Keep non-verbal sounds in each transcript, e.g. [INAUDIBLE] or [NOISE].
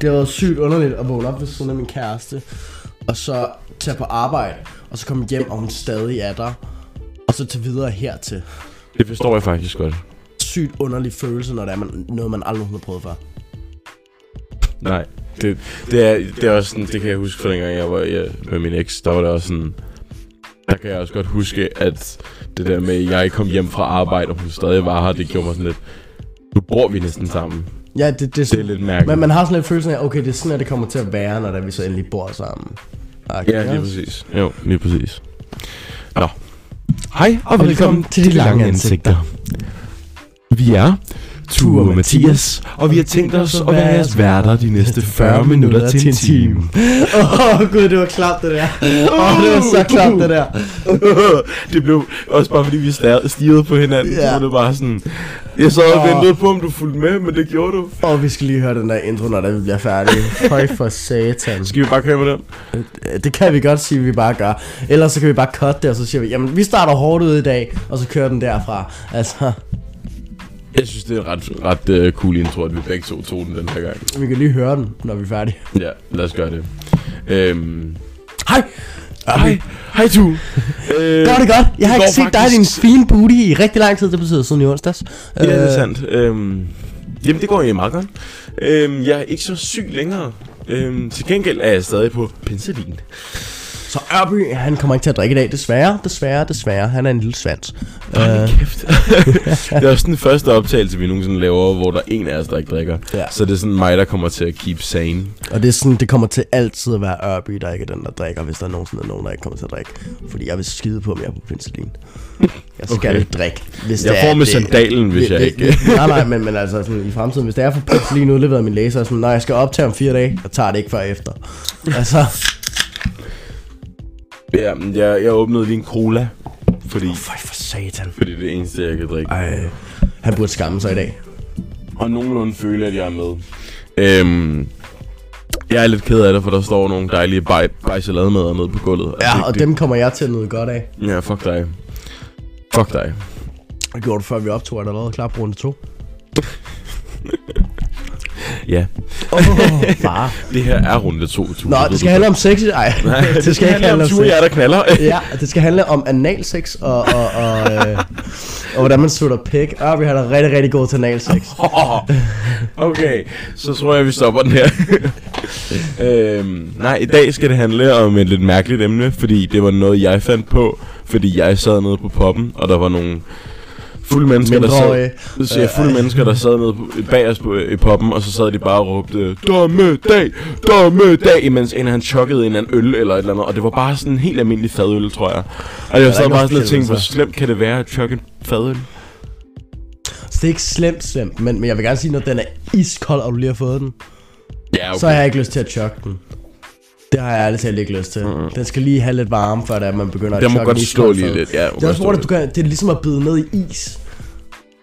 det har været sygt underligt at vågne op ved siden af min kæreste, og så tage på arbejde, og så komme hjem, og hun stadig er der, og så tage videre hertil. Det forstår jeg faktisk godt. Sygt underlig følelse, når det er man, noget, man aldrig har prøvet før. Nej, det, det, er, det er også sådan, det kan jeg huske fra dengang jeg var ja, med min eks, der var det også sådan, der kan jeg også godt huske, at det der med, at jeg kom hjem fra arbejde, og hun stadig var her, det gjorde mig sådan lidt, nu bor vi næsten sammen. Ja, det, det, Det er lidt mærkeligt. Men man har sådan lidt følelsen af, okay, det er sådan, at det kommer til at være, når der vi så endelig bor sammen. Okay, Ja, lige præcis. Jo, lige præcis. Nå. Hej og, Og velkommen til De Lange Ansigter. Vi er Ture og Mathias, og vi har tænkt os at være jeres værter de næste [LAUGHS] 40 minutter til en time. [LAUGHS] Åh oh, gud, det var klart det der. Åh, oh, det var så klart det der. [LAUGHS] det blev også bare fordi vi stirrede på hinanden, Ja. så var det bare sådan... Jeg sad og ventede på, om du fulgte med, men det gjorde du. Og vi skal lige høre den der intro, når vi bliver færdige. [LAUGHS] Høj for satan. Skal vi bare køre med den? Det kan vi godt sige, vi bare gør. Ellers så kan vi bare cut det, og så siger vi, jamen vi starter hårdt ud i dag, og så kører den derfra. Altså, Jeg synes, det er en ret, ret uh, cool intro, at vi begge to tog den den her gang. vi kan lige høre den, når vi er færdige. Ja, lad os gøre det. Øhm, Hej! Hej, hej du. øh, Gør det godt. Jeg har det ikke set dig i din faktisk- fine booty i rigtig lang tid. Det betyder siden i onsdags. Ja, det er Øh, sandt. Øhm, jamen, det går egentlig meget godt. Øhm, jeg er ikke så syg længere. Øhm, til gengæld er jeg stadig på penicillin. Så Ørby, han kommer ikke til at drikke i dag. Desværre, desværre, desværre. Han er en lille svans. Øh, kæft. [LAUGHS] det er også den første optagelse, vi nogensinde laver, hvor der er en af os, der ikke drikker. Ja. Så det er sådan mig, der kommer til at keep sane. og det er sådan, det kommer til altid at være Ørby, der ikke er den, der drikker, hvis der er nogensinde er nogen, der ikke kommer til at drikke. Fordi jeg vil skide på, om jeg er på penicillin. Jeg skal Okay. drikke. Hvis Jeg det får er, med det- sandalen, hvis jeg det- ikke... det- Nej, nej, men, men altså sådan, i fremtiden, hvis det er for penicillin udleveret af min er jeg sådan, når jeg skal optage om fire dage, jeg tager det ikke før efter. Altså, Ja, jeg, jeg åbnede lige en cola, fordi, føj for satan. fordi det er det eneste, jeg kan drikke. Ej, han burde skamme sig i dag. Og nogenlunde føle, at jeg er med. Øhm, jeg er lidt ked af det, for der står nogle dejlige baj, bajsalademader nede på gulvet. Ja, det, og det, dem kommer jeg til at nyde godt af. Ja, fuck dig. Fuck dig. Det gjorde du før vi optog, er der allerede klar på runde to? [LAUGHS] Ja, Åh, oh, far. [LAUGHS] det her er runde 2. Nå, det skal handle om sex. Ej, [LAUGHS] det skal ikke handle om Ture, sex. der knaller. [LAUGHS] Ja, det skal handle om analsex og, og, og, øh, og hvordan man sutter pik. Og vi har da rigtig, rigtig god til analsex. okay, så tror jeg, vi stopper den her. øhm, nej, i dag skal det handle om et lidt mærkeligt emne, fordi det var noget, jeg fandt på, fordi jeg sad nede på poppen, og der var nogle fulde mennesker, der sad, så siger jeg, fulde mennesker, der sad nede bag os på, i poppen, og så sad de bare og råbte, dommedag, dommedag, imens en af han chokkede en anden øl eller et eller andet, og det var bare sådan en helt almindelig fadøl, tror jeg. Og jeg sad bare sådan og tænkte, hvor slemt kan det være at chokke en fadøl? Så det er ikke slemt, slemt, men, men jeg vil gerne sige, når den er iskold, og du lige har fået den, Ja, okay. så har jeg ikke lyst til at chokke den. Det har jeg ærligt talt ikke lyst til. Mm. Den skal lige have lidt varme, før det er, at man begynder at Det må godt iskold lige lidt, ja. Det er også, det, du kan, det er ligesom at bide ned i is.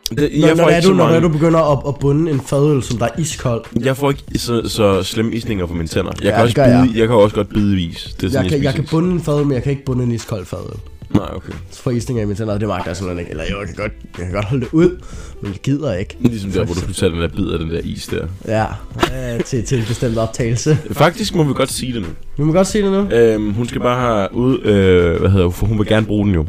Det, Når, jeg, når, er du, når mange, du begynder at, at bunde en fadøl, som der er iskold. jeg får ikke så, så slemme isninger på mine tænder. Jeg, Ja, kan, også bide, jeg. jeg. kan også godt bide is. Det er sådan, Jeg kan, jeg kan spiser is. bunde en fadøl, men jeg kan ikke bunde en iskold fadøl. Nej, okay. Isninger i mine tænder, det magter jeg simpelthen ikke. Eller jo, jeg kan godt, jeg kan godt holde det ud, men jeg gider ikke. Ligesom der, hvor du tage den der bid af den der is der. Ja, øh, til, til en bestemt optagelse. Faktisk må vi godt sige det nu. Vi må godt sige det nu. Øhm, hun skal bare have ud, øh, hvad hedder for hun vil gerne bruge den jo.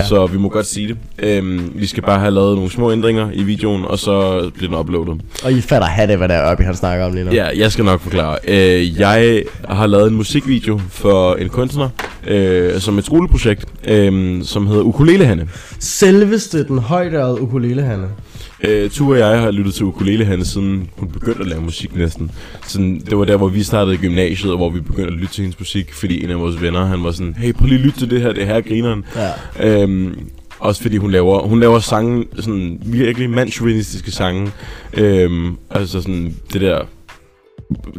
Ja. Så vi må godt sige det. Øhm, vi skal bare have lavet nogle små ændringer i videoen, og så bliver den uploadet. Og I fatter det, hvad der er oppe, han snakker om lige nu. Ja, jeg skal nok forklare. Øh, jeg har lavet en musikvideo for en kunstner, øh, som et skoleprojekt, øh, som hedder Ukulelehanne. Selveste den højdørede ukulele, Hanne. Øh, Ture og jeg har lyttet til Ukulelehanne, siden hun begyndte at lave musik næsten. Sådan, det var der, hvor vi startede i gymnasiet, og hvor vi begyndte at lytte til hendes musik, fordi en af vores venner, han var sådan, hey, prøv lige at lytte til det her, det her er grineren. Ja. Øhm, også fordi hun laver, hun laver sange, sådan virkelig mandsjuvenistiske sange. Øhm, altså sådan det der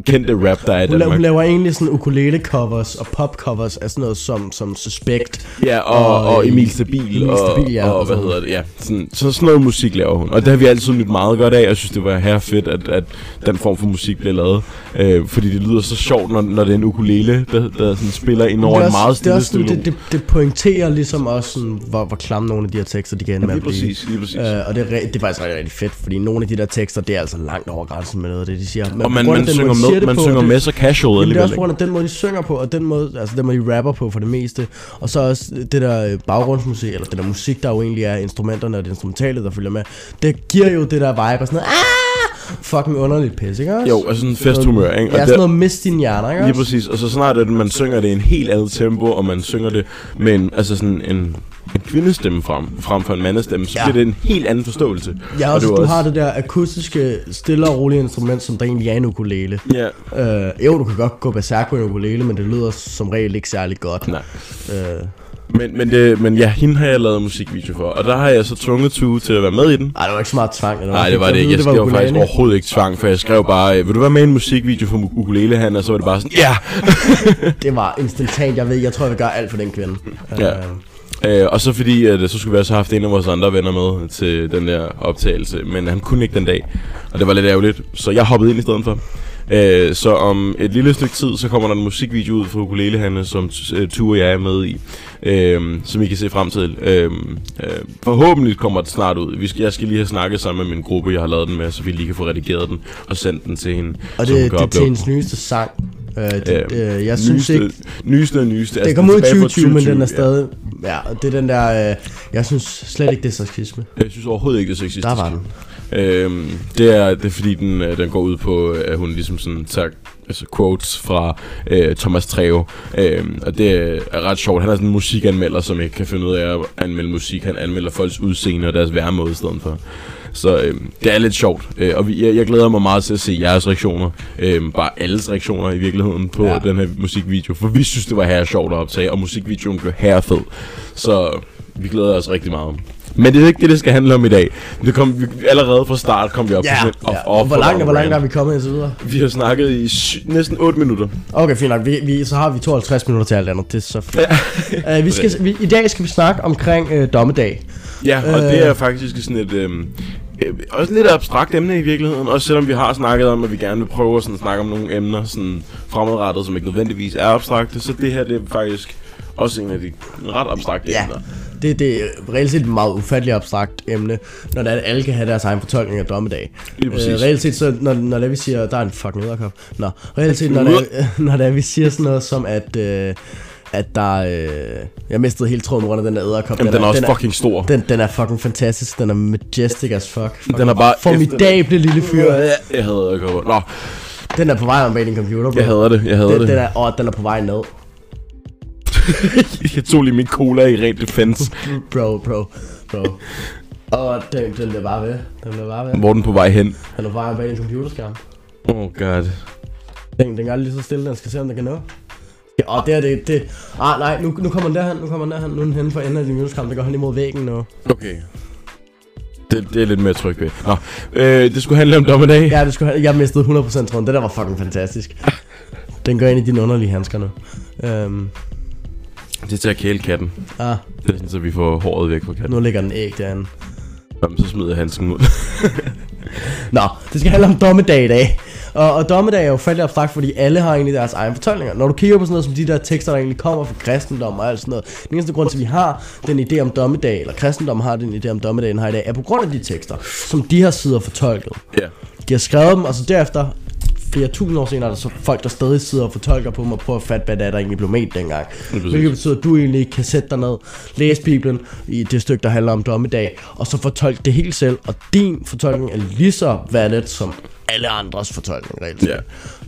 kendte rap, der er i Hun, Danmark. hun laver egentlig sådan ukulele covers og pop covers af sådan noget som, som Suspect. Ja, og, og, og øh, Emil Stabil, Emil og, Stabil, ja, og, og hvad hedder det, ja, sådan, så sådan noget musik laver hun. Og det har vi altid nyt meget godt af, jeg synes, det var her fedt, at, at den form for musik bliver lavet. Øh, fordi det lyder så sjovt, når, når det er en ukulele, der, der sådan spiller ind over det, er en meget det, stille også sådan, det, det, det pointerer ligesom også, sådan, hvor, hvor klamme nogle af de her tekster, de kan ende med Lige at blive. præcis, lige præcis. Øh, og det er, det er faktisk rigtig, rigtig fedt, fordi nogle af de der tekster, det er altså langt over grænsen med noget af det, de siger. Men Og man- man den synger, de med, man på, synger det- med så casual Jamen, det er også på grund af den måde, de synger på, og den måde, altså den måde, de rapper på for det meste. Og så også det der øh, baggrundsmusik, eller det der musik, der jo egentlig er instrumenterne og det instrumentale, der følger med. Det giver jo det der vibe og sådan noget, ah, fucking underligt pis, ikke også? Jo, altså sådan en festhumør, ikke? Og Ja, der- sådan noget mist din hjerner, ikke Lige præcis, og så snart at man synger det i en helt andet tempo, og man synger det med en, altså sådan en, en kvindestemme frem, frem for en mandestemme, så Ja. bliver det en helt anden forståelse. Ja, Og også, det du var har det der akustiske, stille og rolige instrument, som der egentlig er en ukulele. Ja, Øh, jo, du kan godt gå berserk på en ukulele, men det lyder som regel ikke særlig godt. nej. Øh, Men, men, det, men ja, hende har jeg lavet musikvideo for, og der har jeg så tvunget Tue til at være med i den. ej, det var ikke så meget tvang. eller Nej, det var det Jeg ikke. Jeg skrev faktisk ukulele. overhovedet ikke tvang, for jeg skrev bare, øh, vil du være med i en musikvideo for ukulele han? Og så var det bare sådan, ja! [LAUGHS] Det var instantant. Jeg ved, jeg tror, jeg vil gøre alt for den kvinde. Ja. Øh, Øh, og så fordi, at, så skulle vi også have haft en af vores andre venner med til den der optagelse, men han kunne ikke den dag, og det var lidt ærgerligt, så jeg hoppede ind i stedet for. Øh, så om et lille stykke tid, så kommer der en musikvideo ud fra Ukulele Hanne, som øh, Tue og jeg er med i, øh, som I kan se frem til. Øh, øh, forhåbentlig kommer det snart ud. Vi skal, jeg skal lige have snakket sammen med min gruppe, jeg har lavet den med, så vi lige kan få redigeret den og sendt den til hende. og det, det er til hendes nyeste sang. Øh, det, Ja. øh, jeg synes nyeste, ikke... Nyeste og nyeste. Det Altså, kom ud i tilbage fra 2020, men den er 2020, stadig... Ja, og det er den der... Øh, jeg synes slet ikke, det er sexisme. Ja. Jeg synes overhovedet ikke, det er sexistisk. Der var den. Øhm, det, er, det er fordi, den, øh, den går ud på, at hun ligesom sådan tager altså quotes fra øh, Thomas Treve. Øhm, og det er ret sjovt. Han er sådan en musikanmelder, som ikke kan finde ud af at anmelde musik. Han anmelder folks udseende og deres væremåde i stedet for. Så øhm, det er lidt sjovt. Øh, og vi, jeg, jeg glæder mig meget til at se jeres reaktioner. Øhm, bare alles reaktioner i virkeligheden på ja. den her musikvideo. For vi synes, det var her sjovt at optage, og musikvideoen blev her fed. Så vi glæder os rigtig meget. Men det er ikke det, det skal handle om i dag. Det kom, vi, allerede fra start kom vi op Ja, på sådan ja. off, off Hvor langt, hvor langt er vi kommet indtil videre? Vi har snakket i sy- næsten 8 minutter. Okay, fint nok. Vi, vi, så har vi 52 minutter til alt andet. Det er så fedt. uh, vi skal, vi, I dag skal vi snakke omkring uh, dommedag. Ja, og Øh. øh. det er faktisk sådan et... Øhm, øh, også lidt abstrakt emne i virkeligheden, også selvom vi har snakket om, at vi gerne vil prøve at sådan, snakke om nogle emner sådan fremadrettet, som ikke nødvendigvis er abstrakte, så det her det er faktisk også en af de ret abstrakte Ja. emner. Det, det er reelt set et meget ufatteligt abstrakt emne, når det er, at alle kan have deres egen fortolkning af dommedag. Øh, reelt set, så når, når det er, vi siger, der er en fucking edderkop. Nå, reelt set, når det, er, [LAUGHS] når det er, vi siger sådan noget som, at, øh, at der øh, Jeg mistede helt tråden grund af den der edderkop. Jamen, den er også fucking stor. Den, den er fucking fantastisk. Den er majestic as fuck. fuck. Den er bare... Formidable lille fyr. Jeg hader edderkopper. Nå, Den er på vej om bag din computer, bro. jeg hader det. Jeg hader den, det. den er, åh, den er på vej ned. [LAUGHS] Jeg tog lige min cola i rent defense. Bro, bro, bro. Og den, den bliver bare ved. Den bliver bare ved. Hvor er den på vej hen? Den er på vej bag din computerskærm. Oh god. Den, den gør det lige så stille, den skal se, om den kan nå. Ja, og det er det, det. Ah, nej, nu, nu kommer den derhen, nu kommer den derhen. Nu er den henne for enden af din computerskærm. Det går hen imod væggen nu. Okay. Det, det er lidt mere tryg ved. Nå, øh, det skulle handle om dommedag. Ja, det skulle, jeg mistede 100% tråden. Det der var fucking fantastisk. Den går ind i dine underlige handsker nu. Øhm, Det er til at kæle katten. ah, Det er sådan, så vi får håret væk fra katten. nu ligger den æg derinde. Jamen, så smider jeg handsken ud. [LAUGHS] Nå, det skal handle om dommedag i dag. Og, og dommedag er jo faldet abstrakt, fordi alle har egentlig deres egne fortolkninger. Når du kigger på sådan noget som de der tekster, der egentlig kommer fra kristendom og alt sådan noget. Den eneste grund til, at vi har den idé om dommedag, eller kristendom har den idé om dommedagen her i dag, er på grund af de tekster, som de har sidder fortolket. ja. De har skrevet dem, og så derefter flere tusind år senere er der så folk, der stadig sidder og fortolker på dem og prøver at fatte, hvad det er, der egentlig blev ment dengang. præcis. Hvilket betyder, at du egentlig kan sætte dig ned, læse Bibelen i det stykke, der handler om dommedag, og så fortolke det helt selv, og din fortolkning er lige så valid som alle andres fortolkning, reelt set.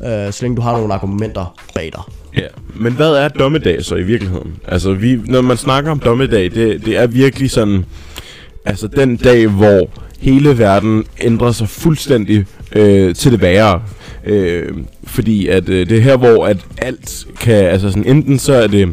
Øh, så længe du har nogle argumenter bag dig. Ja, men hvad er dommedag så i virkeligheden? Altså, vi, når man snakker om dommedag, det, det er virkelig sådan... Altså, den dag, hvor hele verden ændrer sig fuldstændig øh, til det værre. Øh, fordi at øh, det er her, hvor at alt kan... Altså, sådan, enten så er det...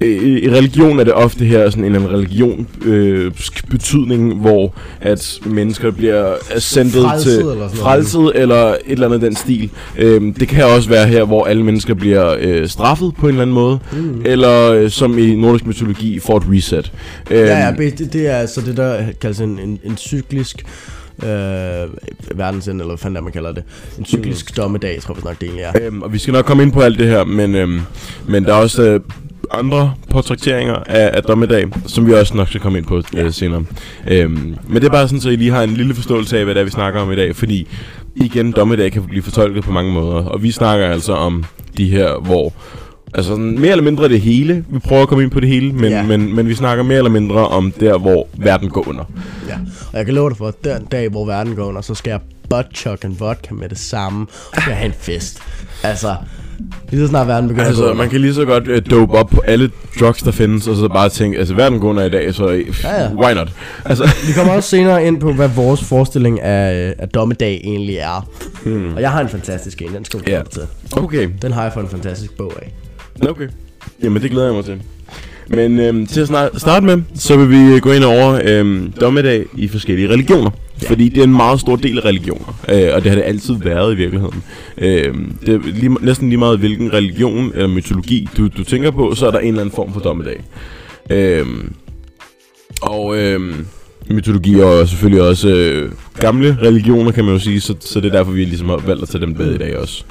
øh, I religion er det ofte her sådan en, en religion øh, betydning, hvor at mennesker bliver Frelset til eller noget. frelset eller et eller andet den stil. Øhm, det kan også være her, hvor alle mennesker bliver øh, straffet på en eller anden måde, mm. eller øh, som i nordisk mytologi får et reset. Øhm, Ja, ja, det, det er altså det, der kaldes en, en, en cyklisk øh, verdensend, eller hvad fanden er, man kalder det. En cyklisk mm. dommedag, tror jeg nok det egentlig er. Øhm, og vi skal nok komme ind på alt det her, men, øhm, men der er også øh, andre portrætteringer af, af dommedag, som vi også nok skal komme ind på øh, senere. Øhm, men det er bare sådan, så I lige har en lille forståelse af, hvad det er, vi snakker om i dag, fordi igen, dommedag kan blive fortolket på mange måder. Og vi snakker altså om de her, hvor... Altså sådan mere eller mindre det hele. Vi prøver at komme ind på det hele, men, Ja. men, men vi snakker mere eller mindre om der, hvor verden går under. Ja, og jeg kan love dig for, at den dag, hvor verden går under, så skal jeg butt en vodka med det samme, og skal have en fest. Altså, lige så snart verden begynder Altså, man kan lige så godt uh, dope op på alle drugs, der findes, og så bare tænke, altså verden går under i dag, så uh, Ja, ja. why not? Altså, Vi kommer også senere ind på, hvad vores forestilling af, af dommedag egentlig er. Hmm. Og jeg har en fantastisk en, den skal Ja. yeah. til. okay. Den har jeg fået en fantastisk bog af. Okay. Jamen, det glæder jeg mig til. Men øhm, til at snart, starte med, så vil vi øh, gå ind over øhm, dommedag i forskellige religioner. Ja. Fordi det er en meget stor del af religioner, øh, og det har det altid været i virkeligheden. Øhm, det er lige, næsten lige meget, hvilken religion eller mytologi du, du tænker på, så er der en eller anden form for dommedag. Øhm, og øhm, mytologi er selvfølgelig også øh, gamle religioner, kan man jo sige, så, så det er derfor, vi ligesom har valgt at tage dem med i dag også.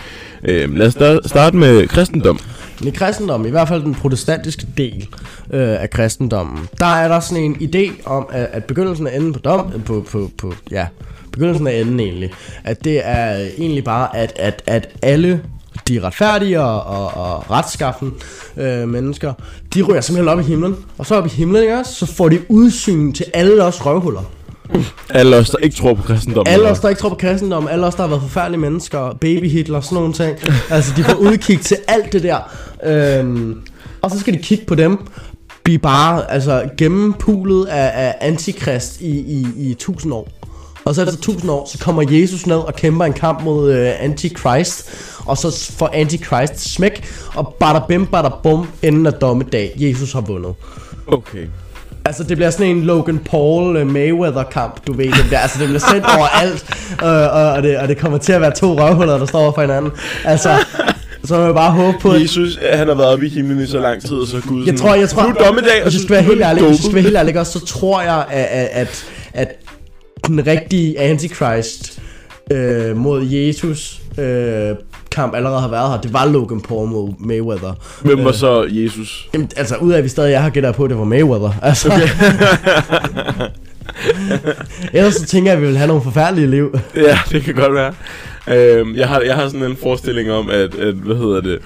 Øhm, lad os sta- starte med kristendom. I kristendommen, i hvert fald den protestantiske del øh, af kristendommen, der er der sådan en idé om, at, at begyndelsen af enden på dom, øh, på, på, på, ja, begyndelsen af enden egentlig, at det er egentlig bare, at, at, at alle de retfærdige og, og, og retskaffen øh, mennesker, de ryger simpelthen op i himlen. Og så op i himlen, ikke også? Så får de udsyn til alle os røvhuller. Alle os, der ikke tror på kristendom. Alle os, der ikke tror på kristendom, alle os, der har været forfærdelige mennesker, baby Hitler, sådan nogle ting. Altså, de får udkig til alt det der. Øhm, og så skal de kigge på dem, blive bare altså, gennempulet af, af antikrist i, i, i tusind år. Og så efter tusind år, så kommer Jesus ned og kæmper en kamp mod øh, Antichrist. Og så får Antichrist smæk, og bada bim, bada bum, enden af dommedag. Jesus har vundet. Okay. Altså det bliver sådan en Logan Paul uh, Mayweather kamp, du ved. Det bliver, Altså det bliver sendt overalt uh, og, og, det, og det kommer til at være to røvhuller der står over for hinanden. Altså Så må jeg bare håbe på at Jesus, han har været oppe i himlen i så lang tid, og så Gud Jeg tror, jeg tror Nu er dommedag, og Hvis så jeg skal være helt ærlig Hvis jeg skal være helt ærlig også, så tror jeg at, at, at, at den rigtige Antichrist øh, mod Jesus øh, kamp allerede har været her Det var Logan Paul mod Mayweather Hvem var så Jesus? Jamen, altså ud af at vi stadig er her, gætter på, at det var Mayweather. Altså. Okay. [LAUGHS] Ellers så tænker jeg, at vi vil have nogle forfærdelige liv. Ja, det kan godt være. Øhm, jeg, har, jeg har sådan en forestilling om, at, at hvad hedder det,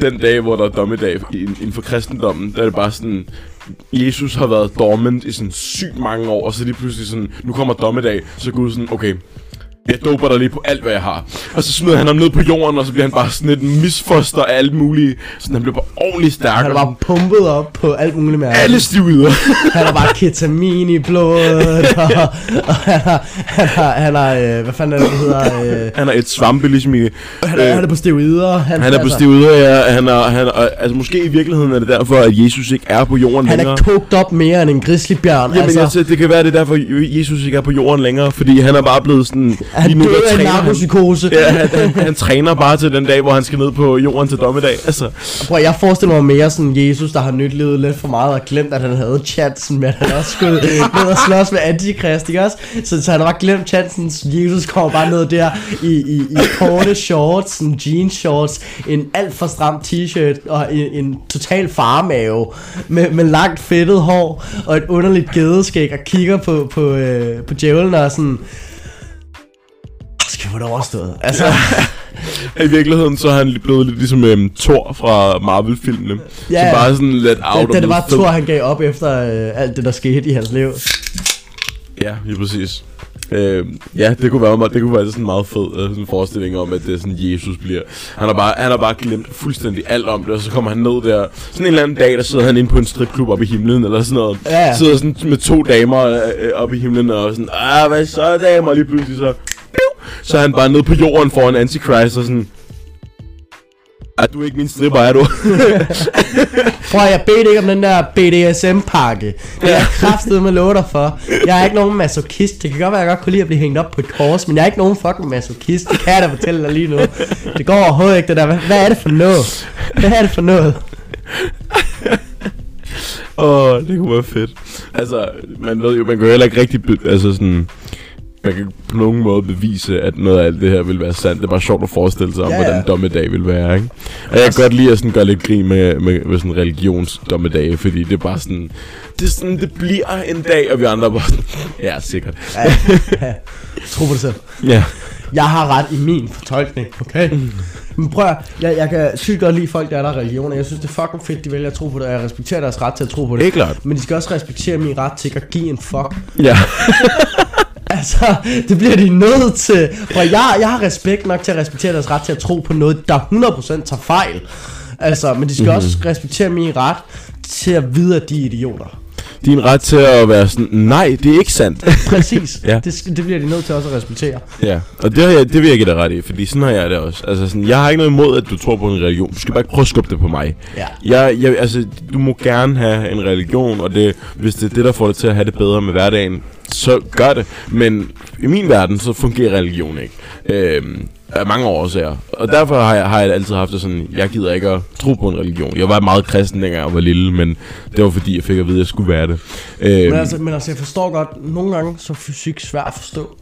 den dag, hvor der er dommedag i- inden for kristendommen, der er det bare sådan, Jesus har været dormant i sådan sygt mange år, og så lige pludselig sådan, nu kommer dommedag, så Gud sådan, okay, jeg doper dig lige på alt, hvad jeg har. Og så smider han ham ned på jorden, og så bliver han bare sådan et misfoster af alt muligt. Sådan han bliver bare ordentligt stærk. Han er bare pumpet op på alt muligt med alle stivider. Han har bare ketamin i blodet, og, og han har, han har, han har øh, hvad fanden er det, det hedder, øh, han er et svampe, ligesom i... han, er, han er på steroider. Han, Han er på stivider, ja. Han er, han er, altså måske i virkeligheden er det derfor, at Jesus ikke er på jorden Han længere. er kogt op mere end en grizzlybjørn. Jamen, altså, altså, det kan være, det er derfor, Jesus ikke er på jorden længere, fordi han er bare blevet sådan... han lige nu, døde af narkopsykose. ja, han, han, han, træner bare til den dag, hvor han skal ned på jorden til dommedag. Altså, Prøv, jeg forestiller mig mere sådan Jesus, der har nyt livet lidt for meget og glemt, at han havde chancen med, at han også skulle ned og slås med antikrist, ikke også? Så, så han har bare glemt chancen. Jesus kommer bare ned der i, i, i korte shorts, sådan jeans shorts, en alt for stram t-shirt og en, en total farmave med, med langt fedtet hår og et underligt gedeskæg og kigger på, på, øh, på djævlen og sådan... "Ah, Skal vi få det overstået? Altså, [LAUGHS] i virkeligheden, så er han blevet lidt ligesom øhm, Thor fra Marvel-filmene. Ja, ja. bare sådan lidt out da, da det var Thor, han gav op efter øh, alt det, der skete i hans liv. Ja, lige præcis. Øh, ja, det kunne være det kunne være sådan en meget fed øh, sådan en forestilling om, at det er sådan Jesus bliver. Han har bare, han har bare glemt fuldstændig alt om det, og så kommer han ned der. Sådan en eller anden dag, der sidder han inde på en stripklub oppe i himlen, eller sådan noget. Ja, ja. Sidder sådan med to damer øh, øh, oppe i himlen, og sådan, ah, hvad så damer, og lige pludselig så, piu, så er han bare nede på jorden foran Antichrist, og sådan, er du ikke min stripper, er du? [LAUGHS] Prøv jeg bedte ikke om den der BDSM-pakke. Det er jeg kraftet med dig for. Jeg er ikke nogen masochist. Det kan godt være, jeg godt kunne lide at blive hængt op på et kors, men jeg er ikke nogen fucking masochist. Det kan jeg da fortælle dig lige nu. Det går overhovedet ikke det der. Hvad, er det for noget? Hvad er det for noget? Åh, oh, det kunne være fedt. Altså, man ved jo, man kan jo heller ikke rigtig, altså sådan, man kan på nogen måde bevise, at noget af alt det her vil være sandt. Det er bare sjovt at forestille sig om, Ja, ja, hvordan dommedag vil være, ikke? Og jeg kan godt lide at sådan gøre lidt grin med, med, med sådan religionsdommedag, fordi det er bare sådan, det sådan, det bliver en dag, og vi andre bare sådan, ja, sikkert. Ja, ja. [LAUGHS] Tro på det selv. Ja. Jeg har ret i min fortolkning, okay? Men prøv at, jeg, jeg kan sygt godt lide folk, der er der religioner. Jeg synes, det er fucking fedt, de vælger at tro på det, og jeg respekterer deres ret til at tro på det. Det er klart. Men de skal også respektere min ret til at give en fuck. Ja. [LAUGHS] [LAUGHS] Altså, det bliver de nødt til. For jeg, jeg har respekt nok til at respektere deres ret til at tro på noget, der 100% tager fejl. Altså, men de skal mm-hmm. også respektere min ret til at vide, at de er idioter. Din ret til at være sådan, nej, det er ikke sandt. [LAUGHS] Præcis. Ja. det, det bliver de nødt til også at respektere. Ja, og det, har jeg, det vil jeg give dig ret i, fordi sådan har jeg det også. Altså sådan, jeg har ikke noget imod, at du tror på en religion. Du skal bare ikke prøve at skubbe det på mig. Ja. Jeg, jeg, altså, du må gerne have en religion, og det, hvis det er det, der får dig til at have det bedre med hverdagen, så gør det. Men i min verden, så fungerer religion ikke. Øhm, af mange årsager. Og derfor har jeg, har jeg altid haft det sådan, jeg gider ikke at tro på en religion. Jeg var meget kristen, dengang jeg var lille, men det var fordi, jeg fik at vide, at jeg skulle være det. Øhm, Men altså, men altså, jeg forstår godt, nogle gange så er fysik svært at forstå.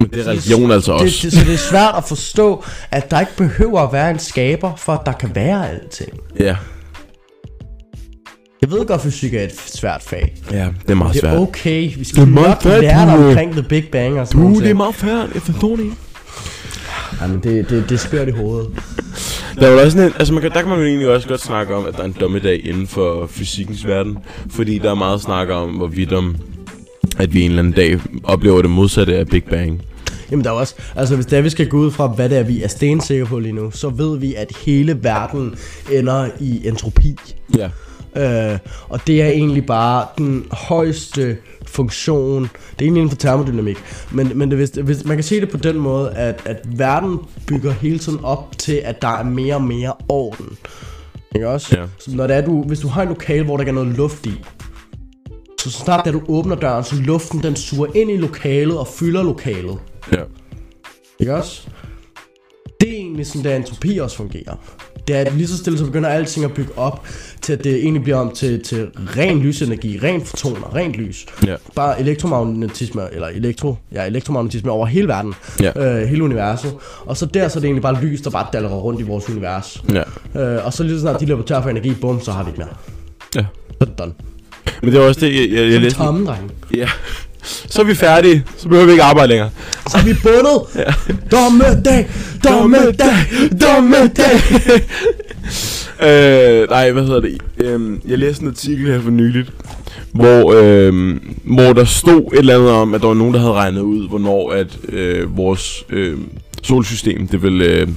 men det er religion altså det, også. Det, så det er svært at forstå, at der ikke behøver at være en skaber, for at der kan være alting. Ja, Jeg ved godt, at fysik er et svært fag. ja, det er meget Det er svært. okay. Vi skal Det er meget nok svært, lære dig omkring The Big Bang og sådan Du, noget. det er meget færdigt. Jeg forstår det ikke. Jamen, det, det, det er skørt i hovedet. Der er jo også en, altså man kan, der kan man jo egentlig også godt snakke om, at der er en dommedag inden for fysikkens verden. Fordi der er meget snak om, hvorvidt om, at vi en eller anden dag oplever det modsatte af Big Bang. Jamen der er også, altså hvis det er, vi skal gå ud fra, hvad det er, vi er stensikre på lige nu, så ved vi, at hele verden ender i entropi. Ja. Øh, og det er egentlig bare den højeste funktion. Det er egentlig inden for termodynamik. Men, men det, hvis, hvis, man kan se det på den måde, at, at verden bygger hele tiden op til, at der er mere og mere orden. Ikke også? Ja. Så når det er, du, hvis du har en lokale, hvor der ikke er noget luft i, så snart da du åbner døren, så luften den suger ind i lokalet og fylder lokalet. Ja. Ikke også? Det er egentlig sådan, der entropi også fungerer. Det er, at lige så stille, så begynder alting at bygge op til, at det egentlig bliver om til, til ren lysenergi, ren fotoner, rent lys. Ja. Bare elektromagnetisme, eller elektro, ja, elektromagnetisme over hele verden, Ja. øh, hele universet. Og så der, så er det egentlig bare lys, der bare dalrer rundt i vores univers. Ja. Øh, og så lige så snart de løber tør for energi, bum, så har vi ikke mere. Ja. Så er det done. Men det var også det, jeg, jeg, jeg Som læste. tomme, drenge. Ja. Så er vi færdige. Så behøver vi ikke arbejde længere. Så er vi bundet! ja. Dommedag! Dommedag! Dommedag! [LAUGHS] øh, nej, hvad hedder det? Øhm, jeg læste en artikel her for nyligt, hvor, øhm, hvor der stod et eller andet om, at der var nogen, der havde regnet ud, hvornår at øh, vores øh, solsystem, det vil, øh,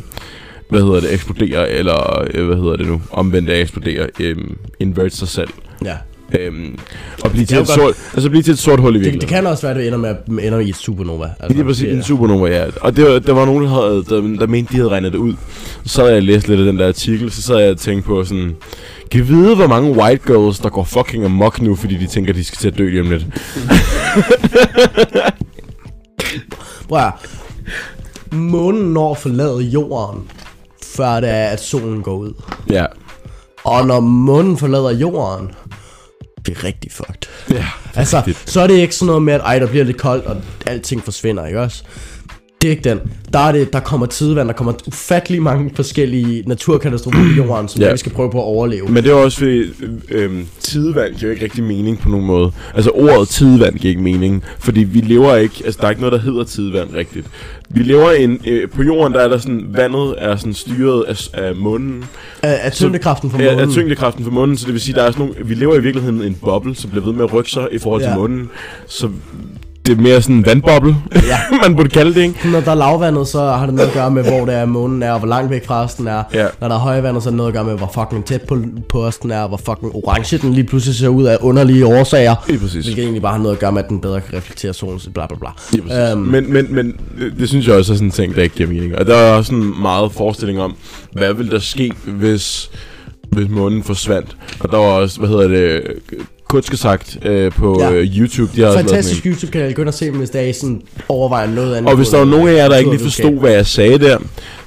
hvad hedder det, eksplodere, eller øh, hvad hedder det nu, omvendt af eksplodere, øh, invert sig selv. Ja. Øhm, og blive Det til, et godt. sort, altså blive til et sort hul i Det, virkeligheden. det kan også være, at det ender med ender i et supernova. Altså, præcis det er- en supernova, ja. Og det der var nogen, der, havde, der, der mente, de havde regnet det ud. Så sad jeg læste lidt af den der artikel, så sad jeg og tænkte på sådan... Kan vide, hvor mange white girls, der går fucking amok nu, fordi de tænker, de skal til at dø lige om lidt? [LAUGHS] Prøv månen når at forlade jorden, før det er, at solen går ud. Ja. Og når månen forlader jorden, det er rigtig fucked. Ja, Altså, rigtigt. så er det ikke sådan noget med, at ej, der bliver lidt koldt, og alting forsvinder, ikke også? Det er ikke den. Der, er det, der kommer tidevand, der kommer ufattelig mange forskellige naturkatastrofer på jorden, som ja. vi skal prøve på at overleve. Men det er også fordi, øh, tidevand giver ikke rigtig mening på nogen måde. Altså ordet tidevand giver ikke mening, fordi vi lever ikke, altså der er ikke noget, der hedder tidevand rigtigt. Vi lever en, øh, på jorden, der er der sådan, vandet er sådan styret af, af munden, Af, af tyngdekraften fra månen. af tyngdekraften for munden, så det vil sige, der er sådan nogle, vi lever i virkeligheden i en boble, som bliver ved med at rykke sig i forhold til Ja. munden. Så det er mere sådan en vandboble, Ja. [LAUGHS] man burde kalde det, ikke? Når der er lavvandet, så har det noget at gøre med, hvor det er månen er, og hvor langt væk fra os den er. Ja. Når der er højvandet, så er det noget at gøre med, hvor fucking tæt på, på os den er, og hvor fucking orange den lige pludselig ser ud af underlige årsager. Lige præcis. Hvilket egentlig bare har noget at gøre med, at den bedre kan reflektere solen, bla bla bla. Præcis. Øhm, Men, men, men det, det synes jeg også er sådan en ting, der ikke giver mening. Og der er også sådan meget forestilling om, hvad vil der ske, hvis, hvis månen forsvandt. Og der var også, hvad hedder det, Kutske sagt øh, på Ja. ja. YouTube, de har Fantastisk YouTube-kanal. Gå ind og se dem, hvis der er sådan overvejer noget andet. Og hvis der var nogen af jer, der ikke lige forstod, hvad jeg sagde der,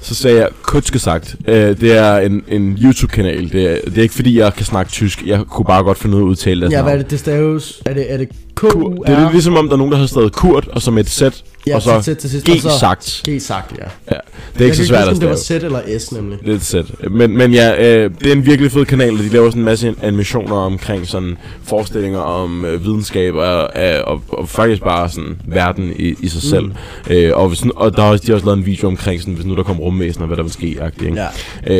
så sagde jeg kutske sagt. Øh, det er en, en YouTube-kanal. Det er, det er ikke fordi, jeg kan snakke tysk. Jeg kunne bare godt finde ud af at udtale deres Ja, hvad er det? Det staves... Er det, er det K-U-R. Det er lidt ligesom om, der er nogen, der har skrevet Kurt, og så med et Z, Ja, og så til- til sidst, G og så- sagt. G sagt, ja. Ja, det er ikke så svært at Det var stave. Z eller S nemlig. Det er et sæt. Men, men ja, øh, det er en virkelig fed kanal, og de laver sådan en masse animationer omkring sådan forestillinger om øh, videnskab og, øh, og, og faktisk bare sådan verden i, i sig selv. Mm. Øh, og, hvis, og der har også, de har også lavet en video omkring sådan, hvis nu der kommer rumvæsener, hvad der vil ske. Ikke? Ja.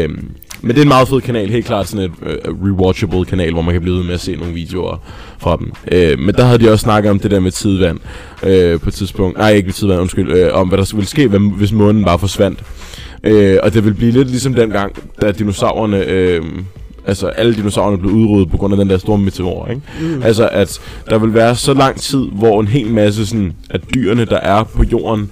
Øhm, men det er en meget fed kanal, helt klart sådan et øh, rewatchable kanal, hvor man kan blive ved med at se nogle videoer fra dem. Øh, men der havde de også snakket om det der med tidvand øh, på et tidspunkt. Nej, ikke med tidvand, undskyld. Øh, om hvad der ville ske, hvis månen bare forsvandt. Øh, og det vil blive lidt ligesom dengang, da dinosaurerne... Øh, Altså alle dinosaurerne blev udryddet på grund af den der store meteor, ikke? Mm. Altså at der vil være så lang tid, hvor en hel masse sådan, af dyrene, der er på jorden,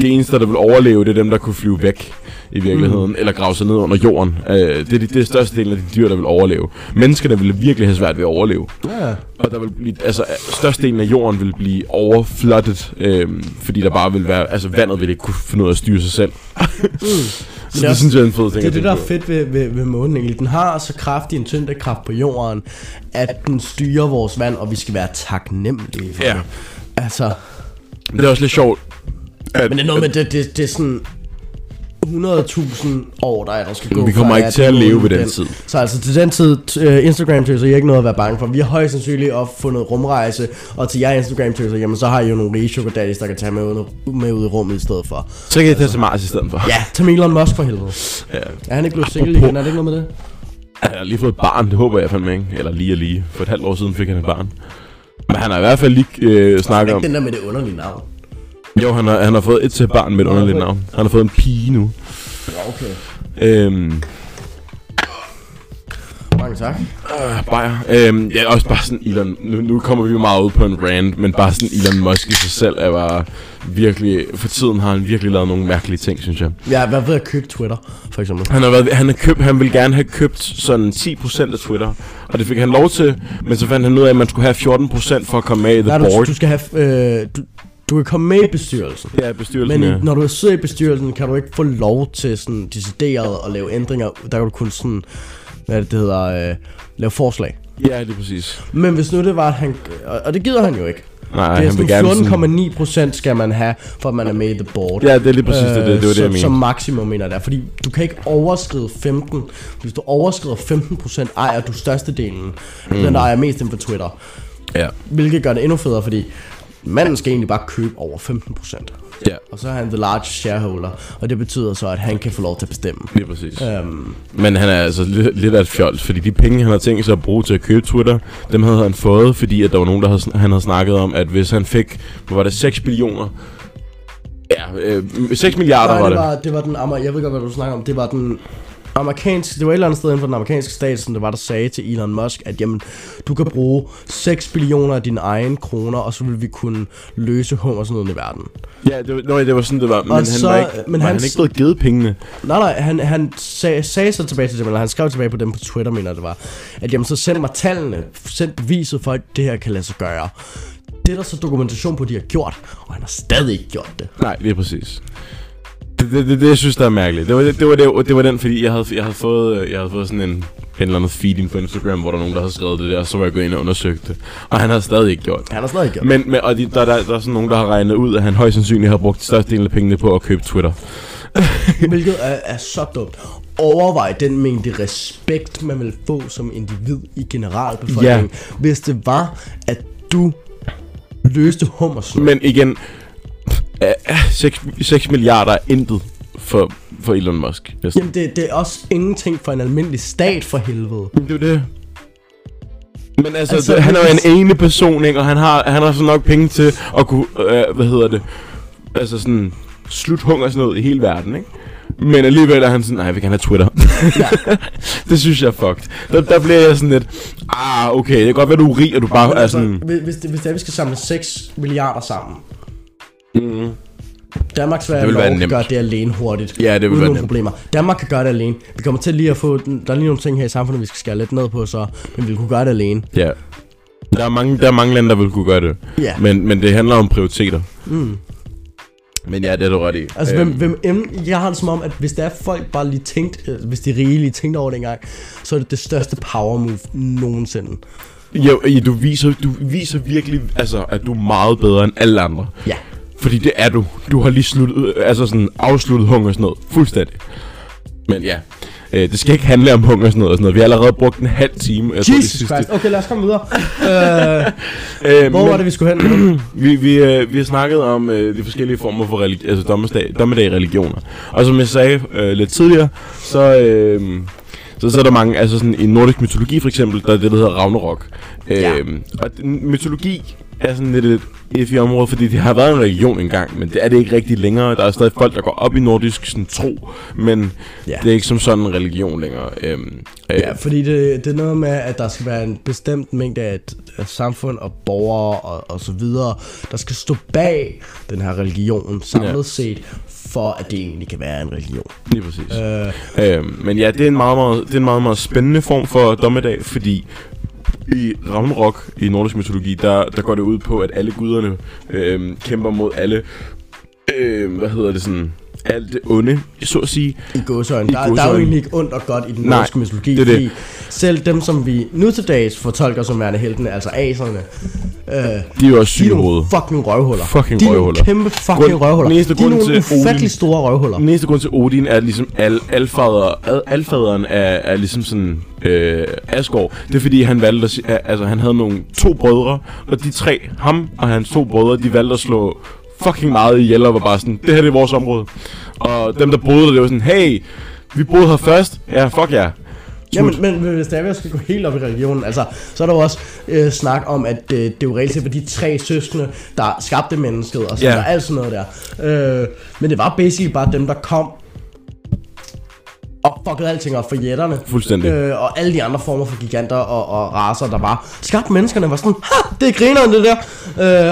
det eneste, der vil overleve, det er dem, der kunne flyve væk i virkeligheden, mm. eller grave sig ned under jorden. Øh, det, er de, det største del af de dyr, der vil overleve. Menneskerne vil virkelig have svært ved at overleve. Ja. Og der vil blive, altså, størstedelen af jorden vil blive overflottet, øh, fordi der bare vil være, altså vandet vil ikke kunne finde ud af at styre sig selv. [LAUGHS] Så det, også- synes jeg er en fed ting Det er det, der er fedt ved, ved, ved månen egentlig. Den har så kraftig en tyngdekraft på jorden, at den styrer vores vand, og vi skal være taknemmelige for Ja. det. Altså. Det er også lidt sjovt. At, men det er noget med, det, det, det er sådan 100.000 år, der er, der skal gå. Vi kommer ikke til at leve ved den den- tid. Så altså til den tid, uh, Instagram tøser, I ikke noget at være bange for. Vi har højst sandsynligt opfundet rumrejse, og til jer Instagram tøser, jamen så har I jo nogle rige daddies, der kan tage med ud, med ud i rummet i stedet for. Så kan jeg tage til Mars i stedet for. Ja, tag Elon Musk for helvede. ja. Er han ikke blevet single igen? Er det ikke noget med det? Han har lige fået et barn, det håber jeg fandme ikke. Eller lige og lige. For et halvt år siden fik han et barn. Men han har i hvert fald lige øh, snakket om... Ikke den der med det underlige navn. Jo, han har, han har fået et til barn med et underligt navn. Han har fået en pige nu. Ja, okay. Øhm, Mange tak. øh, Bayer. Øhm, ja, også bare sådan Elon... Nu, nu kommer vi jo meget ud på en rant, men bare sådan Elon Musk i sig selv er bare virkelig... For tiden har han virkelig lavet nogle mærkelige ting, synes jeg. Ja, hvad ved at købe Twitter, for eksempel? Han har, været, han, har købt, han ville gerne have købt sådan 10% af Twitter, og det fik han lov til, men så fandt han ud af, at man skulle have 14% for at komme med i the Nej, board. du, du skal have... Øh, du, du kan komme med i bestyrelsen. Ja, bestyrelsen, Men ja. når du sidder i bestyrelsen, kan du ikke få lov til sådan decideret at lave ændringer. Der kan du kun sådan, hvad er det, det hedder, øh, lave forslag. Ja, lige præcis. Men hvis nu det var, at han... Og, det gider han jo ikke. Nej, det er sådan sådan... 14,9 procent skal man have, for at man er med i the board. Ja, det er lige præcis det, det, det var det, jeg som, som mener. maksimum mener der. Fordi du kan ikke overskride 15. Hvis du overskrider 15 procent, ejer du størstedelen. Mm. Den, der ejer mest inden for Twitter. Ja, Hvilket gør det endnu federe, fordi manden skal egentlig bare købe over 15 procent. ja, Og så er han the large shareholder, og det betyder så, at han kan få lov til at bestemme. lige præcis. Um, Men han er altså lidt, lidt af et fjols, fordi de penge, han har tænkt sig at bruge til at købe Twitter, dem havde han fået, fordi at der var nogen, der havde, han havde snakket om, at hvis han fik, hvad var det, 6 billioner? Ja, øh, 6 milliarder nej, var det det. var, det var den, jeg ved godt, hvad du snakker om, det var den amerikanske, det var et eller andet sted inden for den amerikanske stat, som det var, der sagde til Elon Musk, at jamen, du kan bruge 6 billioner af dine egne kroner, og så vil vi kunne løse hungersnøden i verden. Ja, det var, nøj, det var sådan, det var. Men han så- var ikke, men var han- han ikke blevet givet pengene. Nej, nej, han, han sag, sagde så tilbage til dem, eller han skrev tilbage på dem på Twitter, mener det var, at jamen, så send mig tallene, send beviset for, at det her kan lade sig gøre. Det er der så dokumentation på, at de har gjort, og han har stadig ikke gjort det. Nej, lige præcis. Det, det, det, det, jeg synes, der er mærkeligt. Det var, det, det, var, det, det var den, fordi jeg havde, jeg havde, fået, øh, jeg havde fået sådan en, en eller anden feed ind på Instagram, hvor der var nogen, der havde skrevet det der, og så var jeg gået ind og undersøgt det. Og han havde stadig ikke gjort det. Han har stadig ikke gjort Men, men og de, der, der, der er sådan nogen, der har regnet ud, at han højst sandsynligt har brugt størstedelen af pengene på at købe Twitter. [LAUGHS] Hvilket er, er så dumt. Overvej den mængde respekt, man vil få som individ i generalbefolkningen, ja. hvis det var, at du løste hummersnød. Men igen, 6, 6 milliarder er intet for, for Elon Musk. næsten. Jamen, det, det er også ingenting for en almindelig stat for helvede. Det er det. Men altså, Altså, altså det, han er jo en ene person, ikke? Og han har, han har så nok penge til at kunne, øh, hvad hedder det, altså sådan, slut hungersnød i hele verden, ikke? Men alligevel er han sådan, nej, vil gerne have Twitter. Ja. [LAUGHS] det synes jeg er fucked. Der, der bliver jeg sådan lidt, ah, okay, det kan godt være, du er rig, og du bare Men er altså, sådan... hvis, hvis, det, hvis det er, vi skal samle 6 milliarder sammen, Mm, Danmarks Det Sverige vil lov være kan gøre det alene hurtigt. Ja, det vil uden være nemt. problemer. Danmark kan gøre det alene. Vi kommer til lige at få... den- Der er lige nogle ting her i samfundet, vi skal skære lidt ned på, så... Men vi kunne gøre det alene. ja. Der er, mange, der er mange lande, der vil kunne gøre det. Ja. Men, men det handler om prioriteter. Mm. Men ja, det er du ret i. Altså, Øhm, hvem, hvem, em- jeg har det som om, at hvis der er folk bare lige tænkt, øh, hvis de rige lige tænkte over det engang, så er det det største power move nogensinde. Jo, ja, du viser, du viser virkelig, altså, at du er meget bedre end alle andre. Ja. Fordi det er du. Du har lige sluttet, altså sådan afsluttet hungersnød. Fuldstændig. Men ja, øh, det skal ikke handle om hungersnød og sådan noget. Vi har allerede brugt en halv time. Jeg tror, det Jesus sidste- Christ. Okay, lad os komme videre. [LAUGHS] øh, Øh, hvor men- var det, vi skulle hen? [CLEARS THROAT] Vi, vi, øh, vi har snakket om øh, de forskellige former for religi- altså dommedag, dommedag religioner. Og som jeg sagde øh, lidt tidligere, så, øh, så, så er der mange, altså sådan i nordisk mytologi for eksempel, der er det, der hedder Ragnarok. Ja. Og den, mytologi er sådan lidt et iffy område, fordi det har været en religion engang, men det er det ikke rigtig længere. Der er stadig folk, der går op i nordisk sådan, tro, men Ja. det er ikke som sådan en religion længere. Øh, øh, Ja, fordi det, det er noget med, at der skal være en bestemt mængde af, et, af samfund og borgere og, og så videre, der skal stå bag den her religion samlet Ja. set, for at det egentlig kan være en religion. Lige præcis. Øh, Øh, men ja, det er en meget, meget, det er en meget, meget spændende form for dommedag, fordi i Ramrock i nordisk mytologi, der, der går det ud på, at alle guderne øh, kæmper mod alle, øh, hvad hedder det sådan, alt det onde, så at sige. I gåsøjne. I Der, der er jo egentlig ikke ondt og godt i den Nej, nordiske mytologi, det det. fordi selv dem, som vi nu til dags fortolker som værende heltene, altså aserne, øh, De er jo også de er fucking røvhuller. Fucking de er røvhuller. kæmpe fucking Grund- røvhuller. den eneste de er grund nogle til Odin- ufattelig store røvhuller. Den eneste grund til Odin er ligesom al, alfader, al, alfaderen er, er ligesom sådan øh, Asgård. Det er fordi han valgte at, altså han havde nogle to brødre, og de tre, ham og hans to brødre, de valgte at slå fucking meget ihjel og var bare sådan, det her det er vores område. Og dem der boede der, det var sådan, hey, vi boede her først, ja fuck ja. Ja, men, men hvis der er, at skal gå helt op i religionen, altså, så er der jo også øh, snak om, at øh, det jo reelt set var de tre søskende, der skabte mennesket, og så yeah. der alt sådan noget der. Øh, men det var basically bare dem, der kom og fuckede alting op for jætterne. Fuldstændig. Øh, og alle de andre former for giganter og, og raser, der var skabte menneskerne, var sådan, ha, det er grineren det der.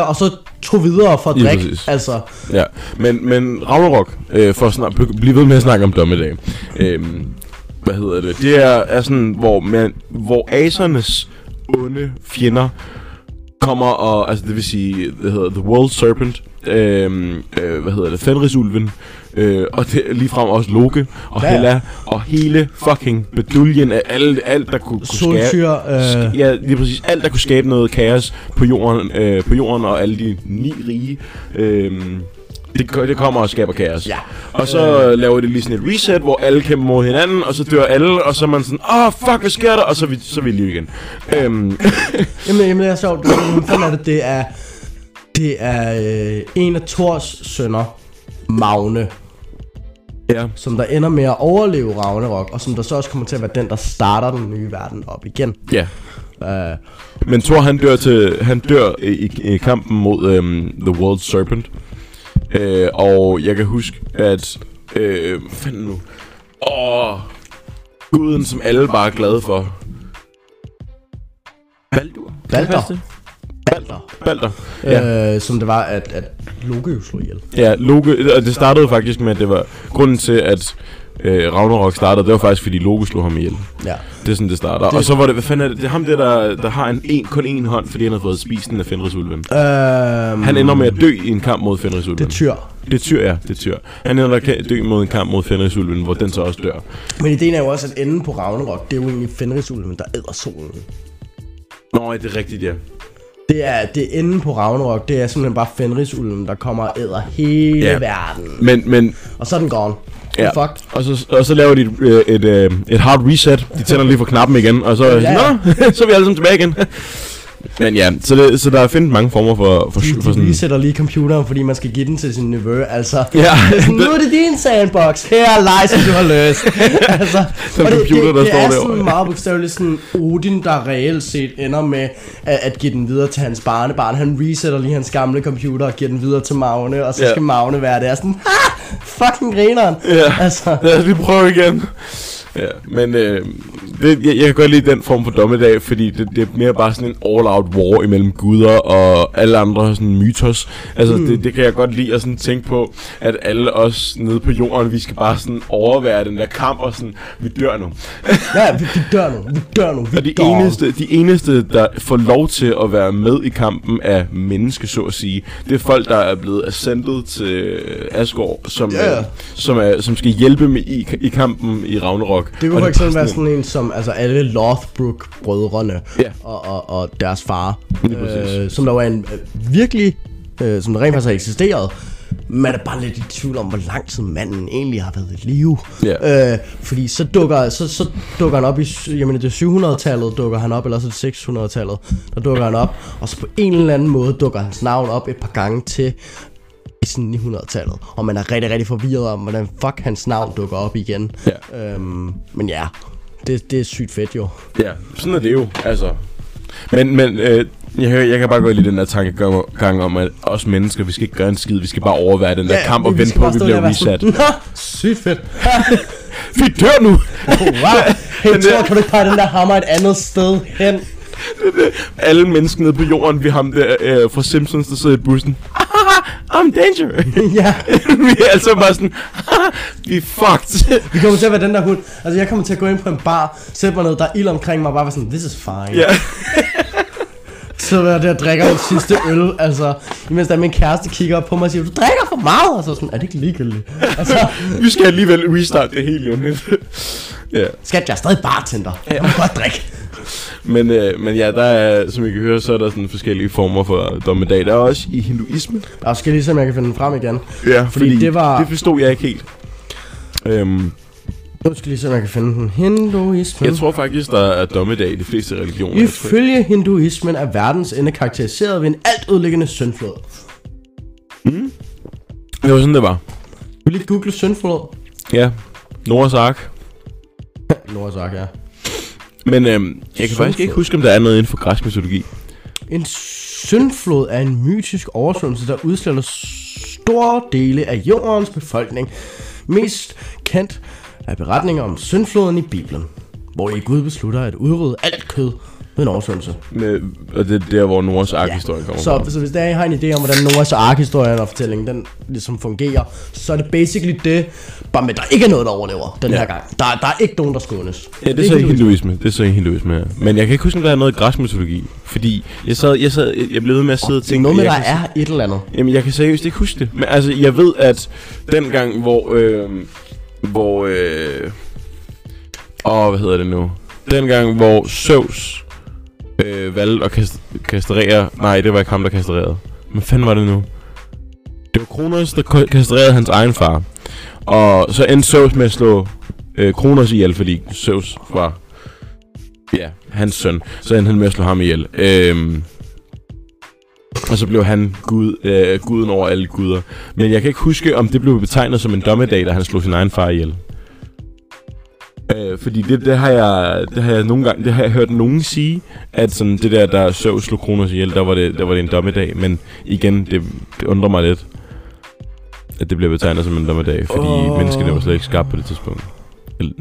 Øh, og så tog videre for at drikke. præcis. Altså, Ja, men, men Ragnarok, øh, for at snak, bl- blive ved med at snakke om dommedag, øh, hvad hedder det, det er, er sådan, hvor, man, hvor asernes onde fjender kommer og, altså det vil sige, det hedder The World Serpent, øh, øh, hvad hedder det, Fenrisulven, øh, og det ligefrem også Loke og Ja, ja. Hela, og hele fucking beduljen af alt, alt der kunne, kunne skabe, solsyr, øh, Ja, lige præcis. Alt, der kunne skabe noget kaos på jorden, øh, på jorden og alle de ni rige, øh, det, det kommer og skaber kaos. Ja. Og så øh, laver det lige sådan et reset, hvor alle kæmper mod hinanden, og så dør alle, og så er man sådan, åh, oh, fuck, hvad sker der? Og så er vi, så er vi lige igen. Øhm, [LAUGHS] Jamen, jamen det er sjovt. Hvordan er det? Det er, det er øh, en af Thors sønner, Magne, ja, som der ender med at overleve Ragnarok, og som der så også kommer til at være den, der starter den nye verden op igen. ja. Uh, Men Thor, han dør, til, han dør i, i, kampen mod øhm, The World Serpent. Øh, og jeg kan huske, at... Hvad fanden nu? Åh, guden, som alle bare er glade for. Baldur? Balder. Balder. Balder. Ja. øh, som det var, at, at Loke jo slog ihjel. Ja, Loke, og det startede faktisk med, at det var grunden til, at øh, Ragnarok startede, det var faktisk, fordi Loke slog ham ihjel. Ja. Det er sådan, det starter. Det... Og så var det, hvad fanden er det? Det er ham der, der, der har en, en, kun én hånd, fordi han har fået spist den af Fenrisulven. Uh, Han ender med at dø i en kamp mod Fenrisulven. Det er tyr. Det er tyr, ja. Det er tyr. Han ender med at dø mod en kamp mod Fenrisulven, hvor den så også dør. Men ideen er jo også, at enden på Ragnarok, det er jo egentlig Fenrisulven, der æder solen. Nå, ja, det er rigtigt, ja. Det er, det er enden på Ragnarok, det er simpelthen bare Fenrisulven, der kommer og æder hele Ja. verden. Men, men Og så er den gone. Ja. Ja. Fuck. Og så, og så laver de et, øh, et, øh, et hard reset. De tænder lige for knappen igen, og så, Ja, ja. Nå, [LAUGHS] så er vi alle sammen tilbage igen. [LAUGHS] Men ja, så, det, så der er findet mange former for, for, De, for de sådan... resætter lige computeren, fordi man skal give den til sin nevø. Altså, Ja, [LAUGHS] nu er det din sandbox. Her er leg, som du har løst. [LAUGHS] altså, Den og det, computer, det, der det står er derovre. sådan meget bogstaveligt sådan Odin, der reelt set ender med at, at give den videre til hans barnebarn. Han resetter lige hans gamle computer og giver den videre til Magne, og så Ja. skal Magne være der sådan, ha, fucking grineren. Ja. Altså, Lad os lige prøve igen. Ja, men øh, det, jeg, jeg kan godt lide den form for dommedag, fordi det, det er mere bare sådan en all-out war imellem guder og alle andre sådan mytos. Altså, mm. det, det kan jeg godt lide at sådan tænke på, at alle os nede på jorden, vi skal bare sådan overvære den der kamp og sådan, vi dør nu. [LAUGHS] ja, vi, vi dør nu, vi dør nu, vi Og de dør. eneste, de eneste, der får lov til at være med i kampen af menneske, så at sige, det er folk, der er blevet ascended til Asgård, som, yeah. som, er, som skal hjælpe med i, i kampen i Ragnarok. Det Og kunne bare være sådan en som om altså alle Lothbrok-brødrene Ja. og, og, og deres far, øh, som der var en øh, virkelig, øh, som der rent faktisk har eksisteret. Man er bare lidt i tvivl om, hvor lang tid manden egentlig har været i live. Ja. Øh, fordi så dukker, så, så dukker han op i, jamen det er 700-tallet dukker han op, eller så det 600-tallet, der dukker han op. Og så på en eller anden måde dukker hans navn op et par gange til i sådan 900-tallet. Og man er rigtig, rigtig forvirret om, hvordan fuck hans navn dukker op igen. Ja. Øhm, men ja, det, det er sygt fedt jo. Ja, sådan er det jo, altså. Men, men øh, jeg, hører- jeg kan bare godt lide den der tankegang gang om, at os mennesker, vi skal ikke gøre en skid, vi skal bare overvære den der ja, kamp og vente på, at vi bliver reset. Nå, sygt fedt. [LAUGHS] Vi dør nu! [LAUGHS] wow. Hey, Den Thor, der- kan du ikke pege den der hammer et andet sted hen? [LAUGHS] Alle mennesker nede på jorden, vi har ham der øh, fra Simpsons, der sidder i bussen. I'm danger. [LAUGHS] ja, [LAUGHS] vi er altså bare sådan, vi er fucked. vi kommer til at være den der hund. Altså, jeg kommer til at gå ind på en bar, sætte mig ned, der er ild omkring mig, og bare være sådan, this is fine. ja. [LAUGHS] Så jeg der og drikker den sidste øl, altså, imens der min kæreste kigger op på mig og siger, du drikker for meget, og så sådan, er det ikke ligegyldigt? Altså, vi skal alligevel restart det hele jo ja. skat, jeg er stadig bartender, jeg må godt drikke. Men, øh, men ja, der er, som I kan høre, så er der sådan forskellige former for dommedag. Der er også i hinduisme. Og skal lige se, om jeg kan finde den frem igen. Ja, Fordi det var- Det forstod jeg ikke helt. Øhm, Nu skal lige se, om jeg kan finde den. Hinduismen. jeg tror faktisk, der er dommedag i de fleste religioner. Ifølge hinduismen er verdens ende karakteriseret ved en alt ødelæggende syndflod. det var sådan, det var. Vil I lige google syndflod? Ja, Noras ark. [LAUGHS] Noahs Ark, ja. Men øhm, jeg kan faktisk ikke huske, om der er noget inden for græsk mytologi. En syndflod er en mytisk oversvømmelse, der udsletter store dele af jordens befolkning. Mest kendt er beretninger om syndfloden i Bibelen, hvor i Gud beslutter at udrydde alt kød en oversvømmelse. Med, og det er der, hvor Noras ark-historien kommer så, fra. så hvis der I har en idé om, hvordan Noahs Ark-historien og fortællingen den ligesom fungerer, så er det basically det, bare med, at der ikke er noget, der overlever den Ja. her gang. Der, der er ikke nogen, der skånes. Ja, det er så i hinduisme. Det er så i hinduisme, ja. Men jeg kan ikke huske, om der er noget græsk mytologi. Fordi jeg sad, jeg sad, jeg blev ved med at sidde og Det er tænke... noget med, der er et eller andet. Jamen, jeg kan seriøst ikke huske det. Men altså, jeg ved, at den gang, hvor... Øh, hvor... Øh, åh, hvad hedder det nu? Den gang, hvor Zeus øh, valgte at kast- kastrere... Nej, det var ikke ham, der kastrerede. Men fanden var det nu? Det var Kronos, der kastrerede hans egen far. Og så endte Zeus med at slå øh, Kronos ihjel, fordi Zeus var... Ja, hans søn. Så endte han med at slå ham ihjel. Øhm, og så blev han gud, øh, guden over alle guder. Men jeg kan ikke huske, om det blev betegnet som en dommedag, da han slog sin egen far ihjel. Øh, fordi det, det, har jeg, det har jeg nogle gange, det har jeg hørt nogen sige, at sådan det der, der Zeus slog Kronos ihjel, der var det, der var det en dommedag. Men igen, det, det undrer mig lidt, at det bliver betegnet som en dommedag, fordi oh. menneskene var slet ikke skabt på det tidspunkt. Eller,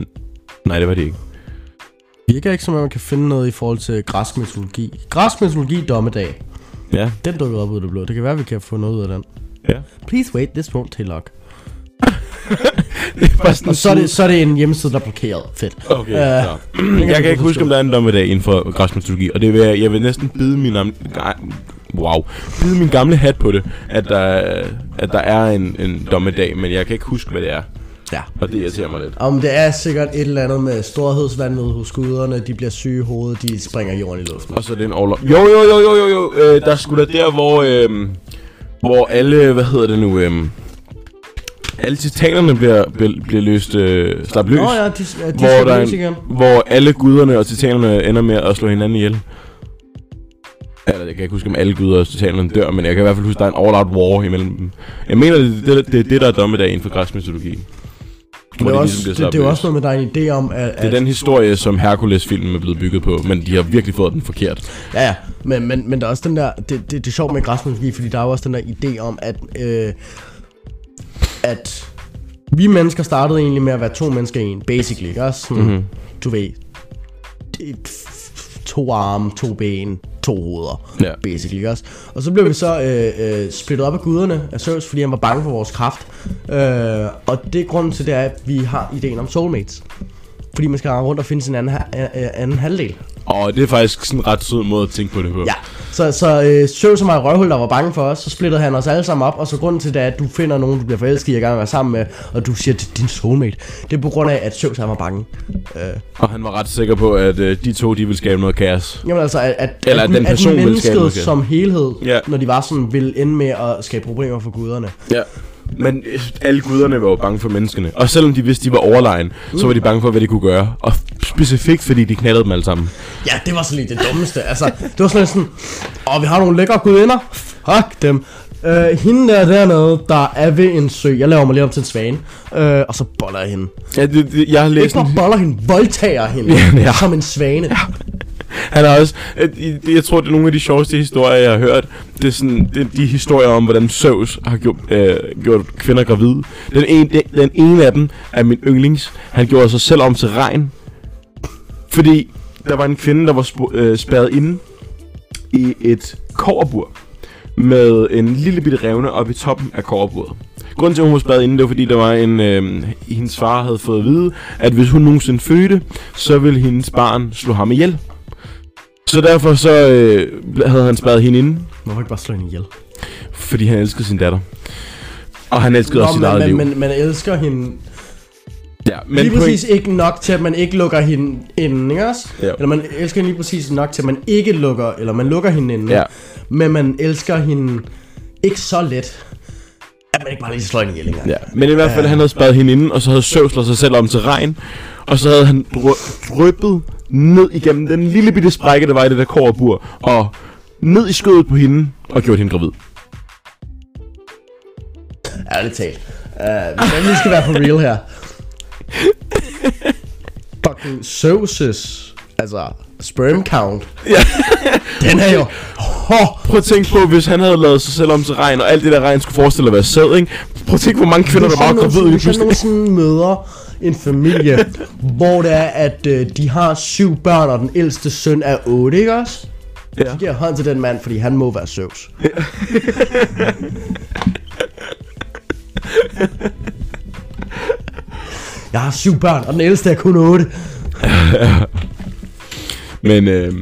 nej, det var de ikke. Det virker ikke som om man kan finde noget i forhold til græsk mytologi. Græsk mytologi dommedag. Ja, Den dukker op ud af det blå. Det kan være, vi kan få noget ud af den. ja. Please wait, this won't take long. [LAUGHS] Sådan Og så er det, så er det en hjemmeside, der er blokeret. Fedt. Okay, Øh, ja. [CLEARS THROAT] Jeg kan ikke huske, om der er en dommedag inden for græsk mytologi, og det vil jeg, jeg vil næsten bide min, wow, bide min gamle hat på det, at der, at der er en, en dommedag, men jeg kan ikke huske, hvad det er, Ja. og det irriterer mig lidt. Om det er sikkert et eller andet med storhedsvandet hos guderne, de bliver syge i hovedet, de springer jorden i luften. Og så er det en overlov. Jo, jo, jo, jo, jo, jo, øh, der skulle da der, hvor, øh, hvor alle, hvad hedder det nu, øh, alle titanerne bliver, bliver, bliver løst, øh, slap løs. Nå ja, de, de hvor, der er løs en, hvor alle guderne og titanerne ender med at slå hinanden ihjel. Eller jeg kan ikke huske, om alle guder og titanerne dør, men jeg kan i hvert fald huske, at der er en all-out war imellem dem. Jeg mener, det er det, det, det, der er dommedag inden for græsk mytologi. Det er, også, ligesom det, slappet det er også noget med, der er en idé om, at... Det er den historie, som Hercules-filmen er blevet bygget på, men de har virkelig fået den forkert. Ja, ja, men, men, men der er også den der, det, det, det er sjovt med græsk mytologi, fordi der er jo også den der idé om, at, øh, at vi mennesker startede egentlig med at være to mennesker i en, basically, ikke også? Sådan, Mhm. mm-hmm. Du ved, to arme, to ben, to hoveder, Ja. basically, ikke også? Og så blev vi så øh, øh, splittet op af guderne af Zeus, fordi han var bange for vores kraft. Øh, og det er grunden til, det er, at vi har ideen om soulmates. Fordi man skal rende rundt og finde sin anden, ha- anden halvdel. Og det er faktisk sådan en ret sød måde at tænke på det på. Ja, så, så øh, Zeus og mig røvhul, der var bange for os, så splittede han os alle sammen op, og så grunden til det er, at du finder nogen, du bliver forelsket i, og gang være sammen med, og du siger, det er din soulmate. Det er på grund af, at Zeus han var bange. Øh, Og han var ret sikker på, at øh, de to, de ville skabe noget kaos. jamen altså, at, at, Eller at, at den person at ville skabe noget mennesket kaos. som helhed, Ja. når de var sådan, ville ende med at skabe problemer for guderne. Ja. Men øh, alle guderne var jo bange for menneskene. Og selvom de vidste, de var overlegen, så var de bange for, hvad de kunne gøre. Og specifikt, fordi de knaldede dem alle sammen. Ja, det var så lige det dummeste. Altså, det var sådan lidt sådan, åh, vi har nogle lækre gudinder. Fuck dem. Øh, hende der dernede, der er ved en sø. Jeg laver mig lige om til en svane. Øh, og så boller jeg hende. Ja, det, det, jeg har Ikke læst bare en, boller hende, voldtager hende. [LAUGHS] Ja, ja. Som en svane. Ja. Han har også... Jeg tror, det er nogle af de sjoveste historier, jeg har hørt. Det er sådan... Det er de historier om, hvordan Zeus har gjort, øh, gjort kvinder gravide. Den ene, den, den ene af dem er min yndlings. Han gjorde sig selv om til regn. Fordi der var en kvinde, der var sp- øh, spærret inde i et koverbur med en lille bitte revne oppe i toppen af koverburet. Grunden til, at hun var spærret inde, det var fordi, der var en... Øh, hendes far havde fået at vide, at hvis hun nogensinde fødte, så ville hendes barn slå ham ihjel. Så derfor så øh, havde han spærret hende inde, Hvorfor ikke bare slå hende ihjel? fordi han elskede sin datter. Og han elskede også sit eget men, liv. men, man elsker hende ja, men lige point- præcis ikke nok til, at man ikke lukker hende inden, ikke også? Ja. Eller man elsker hende lige præcis nok til, at man ikke lukker, eller man lukker hende inden. Ja. Men man elsker hende ikke så let, at man ikke bare lige slår hende ihjel engang. Ja, men i hvert fald, han havde spadet hende inde, og så havde slået sig selv om til regn. Og så havde han drø- drøbet ned igennem den lille bitte sprække, der var i det der koverbur, og ned i skødet på hende, og gjort hende gravid. Ærligt talt. Uh, man lige skal være for real her. Fucking Zeus' altså sperm count. Ja. Den er jo... Oh, Prøv at tænke på, hvis han havde lavet sig selv om til regn, og alt det der regn skulle forestille at være sæd, ikke? Prøv at tænke, hvor mange kvinder, der er gravide Hvis han nogensinde møder en familie, hvor det er, at øh, de har syv børn, og den ældste søn er otte, ikke også? Ja. Så giver hånd til den mand, fordi han må være Zeus. [LAUGHS] jeg har syv børn, og den ældste er kun otte. [LAUGHS] Men, øh,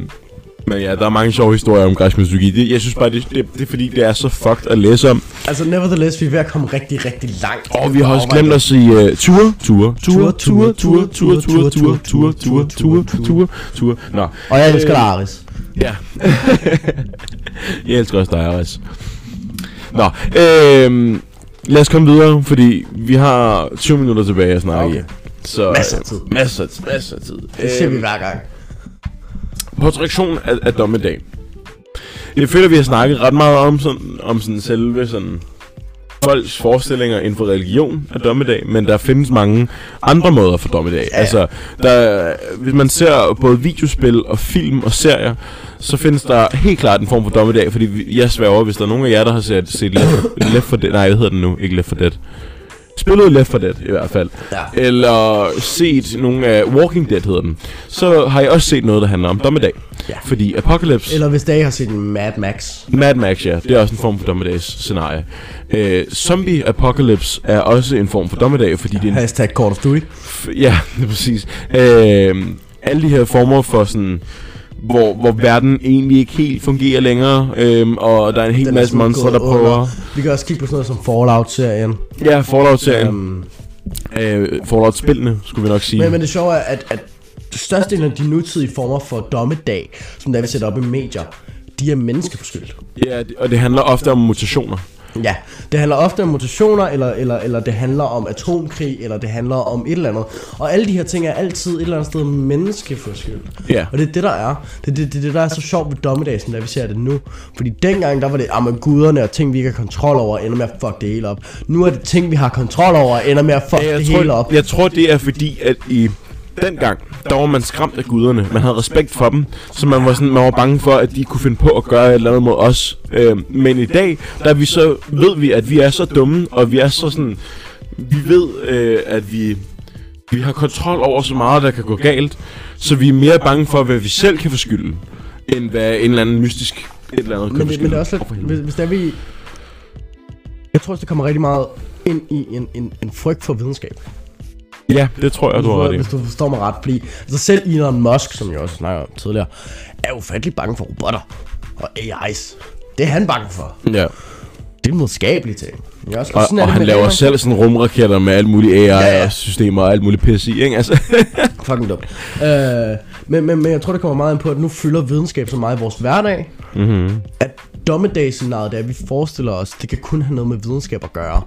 men ja, der er mange sjove historier om græsk mytologi. Jeg synes bare, det, det, det er fordi, det er så fucked at læse om. Altså, nevertheless, vi er ved at komme rigtig, rigtig langt. Og vi har også glemt at sige uh, ture, ture, ture, ture, ture, ture, ture, ture, ture, ture, ture, ture, ture. Nå, Og jeg elsker dig, Aris. ja. jeg elsker også dig, Aris. Nå, øh, lad os komme videre, fordi vi har 20 minutter tilbage at snakke Okay. Så, Masser af tid. Masser, af- masser af tid. Det siger vi Øhm, hver gang. På tradition af, af dommedag. Jeg føler, vi har snakket ret meget om sådan, om sådan selve sådan folks forestillinger inden for religion af dommedag, men der findes mange andre måder for dommedag. Ja. Altså, der, hvis man ser både videospil og film og serier, så findes der helt klart en form for dommedag, fordi jeg sværger, hvis der er nogen af jer, der har set, set Left, Left for Dead, nej, hvad hedder den nu? Ikke Left for Dead. Spillet Left for Dead i hvert fald. Ja. Eller set nogle af Walking Dead hedder den. Så har jeg også set noget, der handler om dommedag. Ja. Fordi Apocalypse... Eller hvis dage har set Mad Max. Mad Max, ja. Det er også en form for dommedags scenarie. Øh, Zombie Apocalypse er også en form for dommedag, fordi det er en... Hashtag Call of Duty. Ja, det [LAUGHS] er præcis. Øh, alle de her former for sådan... Hvor, hvor verden egentlig ikke helt fungerer længere, øhm, og der er en hel Den masse monstre, der prøver... under. Vi kan også kigge på sådan noget som Fallout-serien. Ja, Fallout-serien. Um, Øh, Fallout-spillene, skulle vi nok sige. men, men det sjove er, at, at størstedelen af de nutidige former for dommedag, som der vi sætter op i medier, de er menneskeforskyldt. Ja, og det handler ofte om mutationer. Ja, det handler ofte om mutationer, eller, eller, eller det handler om atomkrig, eller det handler om et eller andet. Og alle de her ting er altid et eller andet sted menneskeforskyldt. Ja. Og det er det, der er. Det er det, det, det, der er så sjovt ved dommedag, som vi ser det nu. Fordi dengang, der var det, ah, men guderne og ting, vi ikke har kontrol over, ender med at fuck det hele op. Nu er det ting, vi har kontrol over, ender med at fuck jeg det tror, hele op. Jeg tror, det er fordi, at i dengang, der var man skræmt af guderne. Man havde respekt for dem, så man var, sådan, man var bange for, at de kunne finde på at gøre et eller andet mod os. Øh, men i dag, der er vi så, ved vi, at vi er så dumme, og vi er så sådan... Vi ved, øh, at vi, vi har kontrol over så meget, der kan gå galt, så vi er mere bange for, hvad vi selv kan få skylden, end hvad en eller anden mystisk et eller andet kan Men, men det er også lidt, hvis, hvis der er vi... Jeg tror også, det kommer rigtig meget ind i en, en, en frygt for videnskab. Ja, det tror jeg, du har ret. Hvis du forstår mig ret, fordi altså selv Elon Musk, som jeg også snakker om tidligere, er ufattelig bange for robotter og AI's. Det er han bange for. Ja. Det er noget skabeligt ting. Ja, og, og, og han laver AI. selv sådan rumraketter med alt muligt AI-systemer ja, ja. og alt muligt pis i, ikke? Altså. [LAUGHS] Fucking dumt. Uh, men, men, men jeg tror, det kommer meget ind på, at nu fylder videnskab så meget i vores hverdag, mm-hmm. at dommedagsscenariet, det er, at vi forestiller os, det kan kun have noget med videnskab at gøre.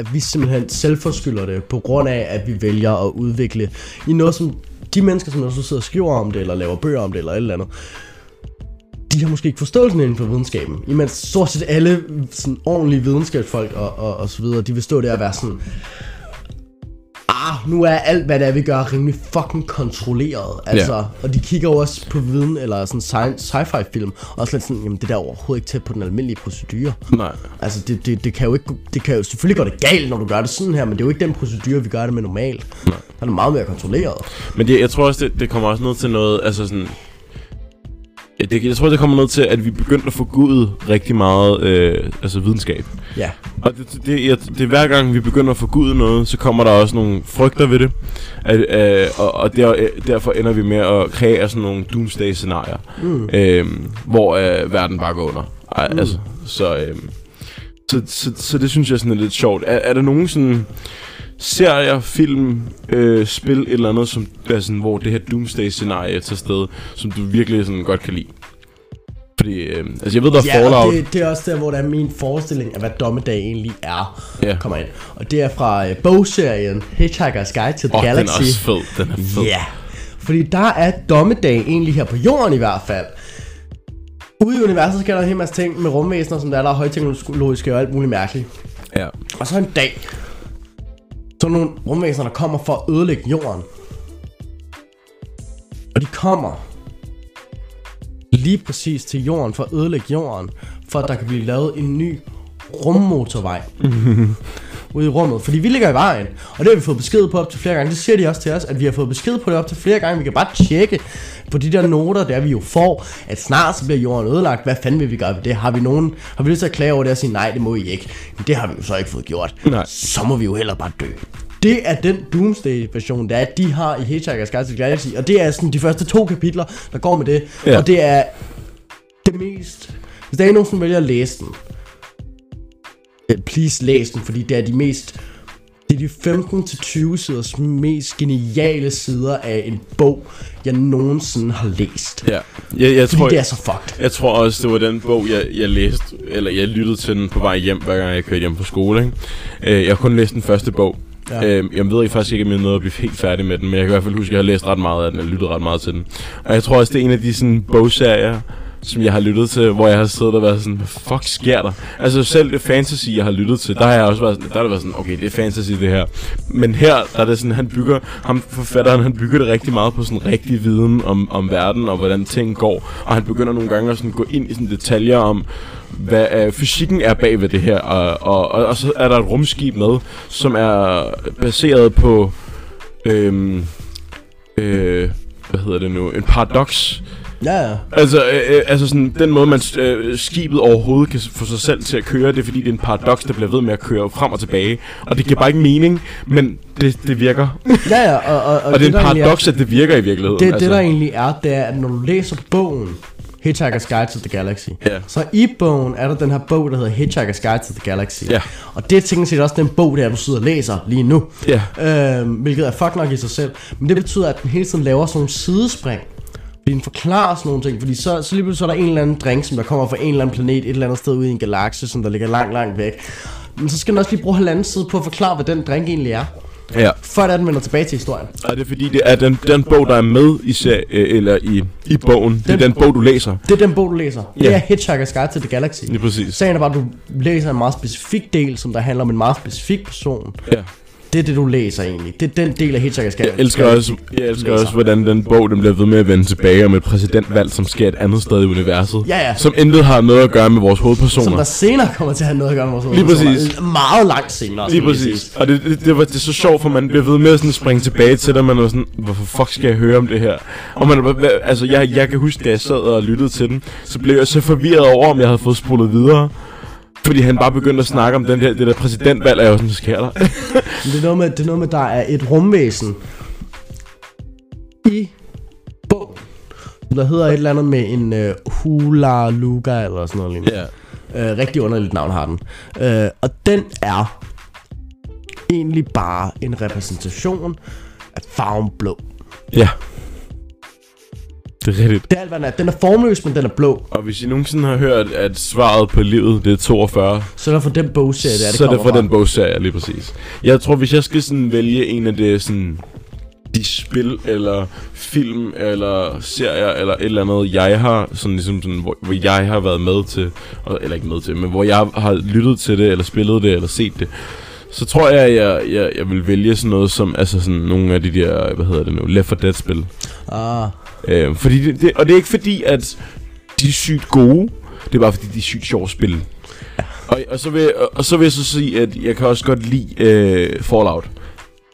At vi simpelthen selvforskylder det, på grund af, at vi vælger at udvikle i noget, som de mennesker, som også sidder og skriver om det, eller laver bøger om det, eller et eller andet, de har måske ikke forståelsen inden for videnskaben. Imens stort set alle sådan ordentlige videnskabsfolk og, og, og så videre, de vil stå der og være sådan, ah, nu er alt, hvad det er, vi gør, rimelig fucking kontrolleret. Altså, yeah. og de kigger også på viden, eller sådan sci-fi film, og også lidt sådan, jamen det der er overhovedet ikke tæt på den almindelige procedure. Nej. Altså, det, det, det kan jo ikke, det kan jo selvfølgelig gå det galt, når du gør det sådan her, men det er jo ikke den procedure, vi gør det med normalt. Nej. Der er det meget mere kontrolleret. Men det, jeg tror også, det, det kommer også ned til noget, altså sådan, det, jeg tror, det kommer ned til, at vi begyndte at forgude rigtig meget øh, altså videnskab. Ja. Og det, det, det, det, hver gang vi begynder at forgude noget, så kommer der også nogle frygter ved det. At, øh, og og der, derfor ender vi med at kreere sådan nogle doomsday-scenarier, mm. øh, hvor øh, verden bare går under. Ej, mm. altså, så, øh, så, så, så det synes jeg sådan er lidt sjovt. Er, er der nogen sådan serier, film, øh, spil, et eller andet, som, er sådan, hvor det her Doomsday-scenarie tager sted, som du virkelig sådan godt kan lide? Fordi, øh, altså jeg ved, der er ja, Fallout. Det, det er også der, hvor der er min forestilling af, hvad dommedag egentlig er, ja. kommer ind. Og det er fra øh, bogserien Hitchhiker's Guide to the oh, Galaxy. den er også fed, den er fed. Ja, fordi der er dommedag egentlig her på jorden i hvert fald. Ude i universet sker der en hel masse ting med rumvæsener, som der er, der er højteknologiske og alt muligt mærkeligt. Ja. Og så en dag, sådan nogle rumvæsener, der kommer for at ødelægge jorden. Og de kommer lige præcis til jorden for at ødelægge jorden, for at der kan blive lavet en ny rummotorvej [LAUGHS] ude i rummet, fordi vi ligger i vejen, og det har vi fået besked på op til flere gange. Det siger de også til os, at vi har fået besked på det op til flere gange. Vi kan bare tjekke på de der noter, der vi jo får, at snart så bliver jorden ødelagt. Hvad fanden vil vi gøre ved det? Har vi nogen, har vi lyst til at klage over det og sige, nej, det må I ikke. Men det har vi jo så ikke fået gjort. Nej. Så må vi jo heller bare dø. Det er den Doomsday-version, der er, de har i Hitchhiker's Guide to the Galaxy. Og det er sådan de første to kapitler, der går med det. Ja. Og det er det mest... Hvis der er nogen, som vælger at læse den, please læs den, fordi det er de mest... Det er de 15-20 siders mest geniale sider af en bog, jeg nogensinde har læst. Ja. Jeg, jeg fordi tror, det er så fucked. Jeg tror også, det var den bog, jeg, jeg læste, eller jeg lyttede til den på vej hjem, hver gang jeg kørte hjem fra skole. Ikke? Øh, jeg har kun læst den første bog. Ja. Øhm, jeg ved ikke faktisk ikke, om jeg nåede at blive helt færdig med den, men jeg kan i hvert fald huske, at jeg har læst ret meget af den, og lyttet ret meget til den. Og jeg tror også, det er en af de sådan, bogserier, som jeg har lyttet til, hvor jeg har siddet og været sådan, hvad fuck sker der? Altså selv det fantasy, jeg har lyttet til, der har jeg også været sådan, der har det været sådan, okay, det er fantasy det her. Men her, der er det sådan, han bygger, ham forfatteren, han bygger det rigtig meget på sådan rigtig viden om, om verden og hvordan ting går. Og han begynder nogle gange at sådan gå ind i sådan detaljer om, hvad øh, fysikken er bag ved det her. Og, og, og, og så er der et rumskib med, som er baseret på, øhm, øh, hvad hedder det nu, en paradoks Ja, ja. Altså, øh, øh, altså sådan, den måde, man øh, skibet overhovedet kan få sig selv til at køre, det er fordi, det er en paradoks, der bliver ved med at køre frem og tilbage. Og det giver bare ikke mening, men det, det virker. Ja, ja. Og, og, og, og det, det er en paradoks, er, at det virker i virkeligheden. Det, altså. det der egentlig er, det er, at når du læser bogen, Hitchhiker's Guide to the Galaxy. Ja. Så i bogen er der den her bog, der hedder Hitchhiker's Guide to the Galaxy. Ja. Og det er tænkt set også den bog, der du sidder og læser lige nu. Ja. Øhm, hvilket er fuck nok i sig selv. Men det betyder, at den hele tiden laver sådan nogle sidespring. Fordi den forklarer sådan nogle ting, fordi så, så lige pludselig så er der en eller anden drink, som der kommer fra en eller anden planet, et eller andet sted ude i en galakse, som der ligger langt, langt væk. Men så skal den også lige bruge halvanden side på at forklare, hvad den drink egentlig er. Ja. Før den vender tilbage til historien. Og det er fordi, det er den, den bog, der er med i, serie, eller i, i bogen. Den, det er den bog, du læser. Det er den bog, du læser. Ja. Det er Hitchhiker's Guide to the Galaxy. Lige præcis. Sagen er bare, at du læser en meget specifik del, som der handler om en meget specifik person. Ja. Det er det, du læser egentlig. Det er den del af Hitchhiker's. Jeg elsker også, jeg elsker også, hvordan den bog den bliver ved med at vende tilbage om et præsidentvalg, som sker et andet sted i universet. Ja, ja. Som intet har noget at gøre med vores hovedpersoner. Som der senere kommer til at have noget at gøre med vores Lige præcis. Meget langt senere. Lige præcis. Og det, det, det, var, det er så sjovt, for man bliver ved med at sådan springe tilbage til det, man er sådan, hvorfor fuck skal jeg høre om det her? Og man, altså, jeg, jeg kan huske, da jeg sad og lyttede til den, så blev jeg så forvirret over, om jeg havde fået spolet videre. Fordi han bare begyndte at snakke om den der, det der præsidentvalg, og jeg var sådan, sker der? Men det er noget med, det er noget med, der er et rumvæsen i bogen, der hedder et eller andet med en uh, Hula Luga eller sådan noget lignende. ja. Uh, rigtig underligt navn har den. Uh, og den er egentlig bare en repræsentation af farven blå. Ja. Det er rigtigt. Det er alt, hvad den er. Den er formløs, men den er blå. Og hvis I nogensinde har hørt, at svaret på livet, det er 42, Så er der for den bogserie, der det så er det fra den bogserie, lige præcis. Jeg tror, hvis jeg skal sådan vælge en af det sådan de spil, eller film, eller serier, eller et eller andet, jeg har, sådan ligesom sådan, hvor, hvor jeg har været med til, eller ikke med til, men hvor jeg har lyttet til det, eller spillet det, eller set det, så tror jeg, at jeg, jeg, jeg vil vælge sådan noget som, altså sådan nogle af de der, hvad hedder det nu, Left 4 Dead-spil. Ah, Øh, fordi det, det, og det er ikke fordi, at de er sygt gode. Det er bare fordi, de er sygt sjove spil. Og, og, så vil, og, og så vil jeg så sige, at jeg kan også godt lide øh, Fallout.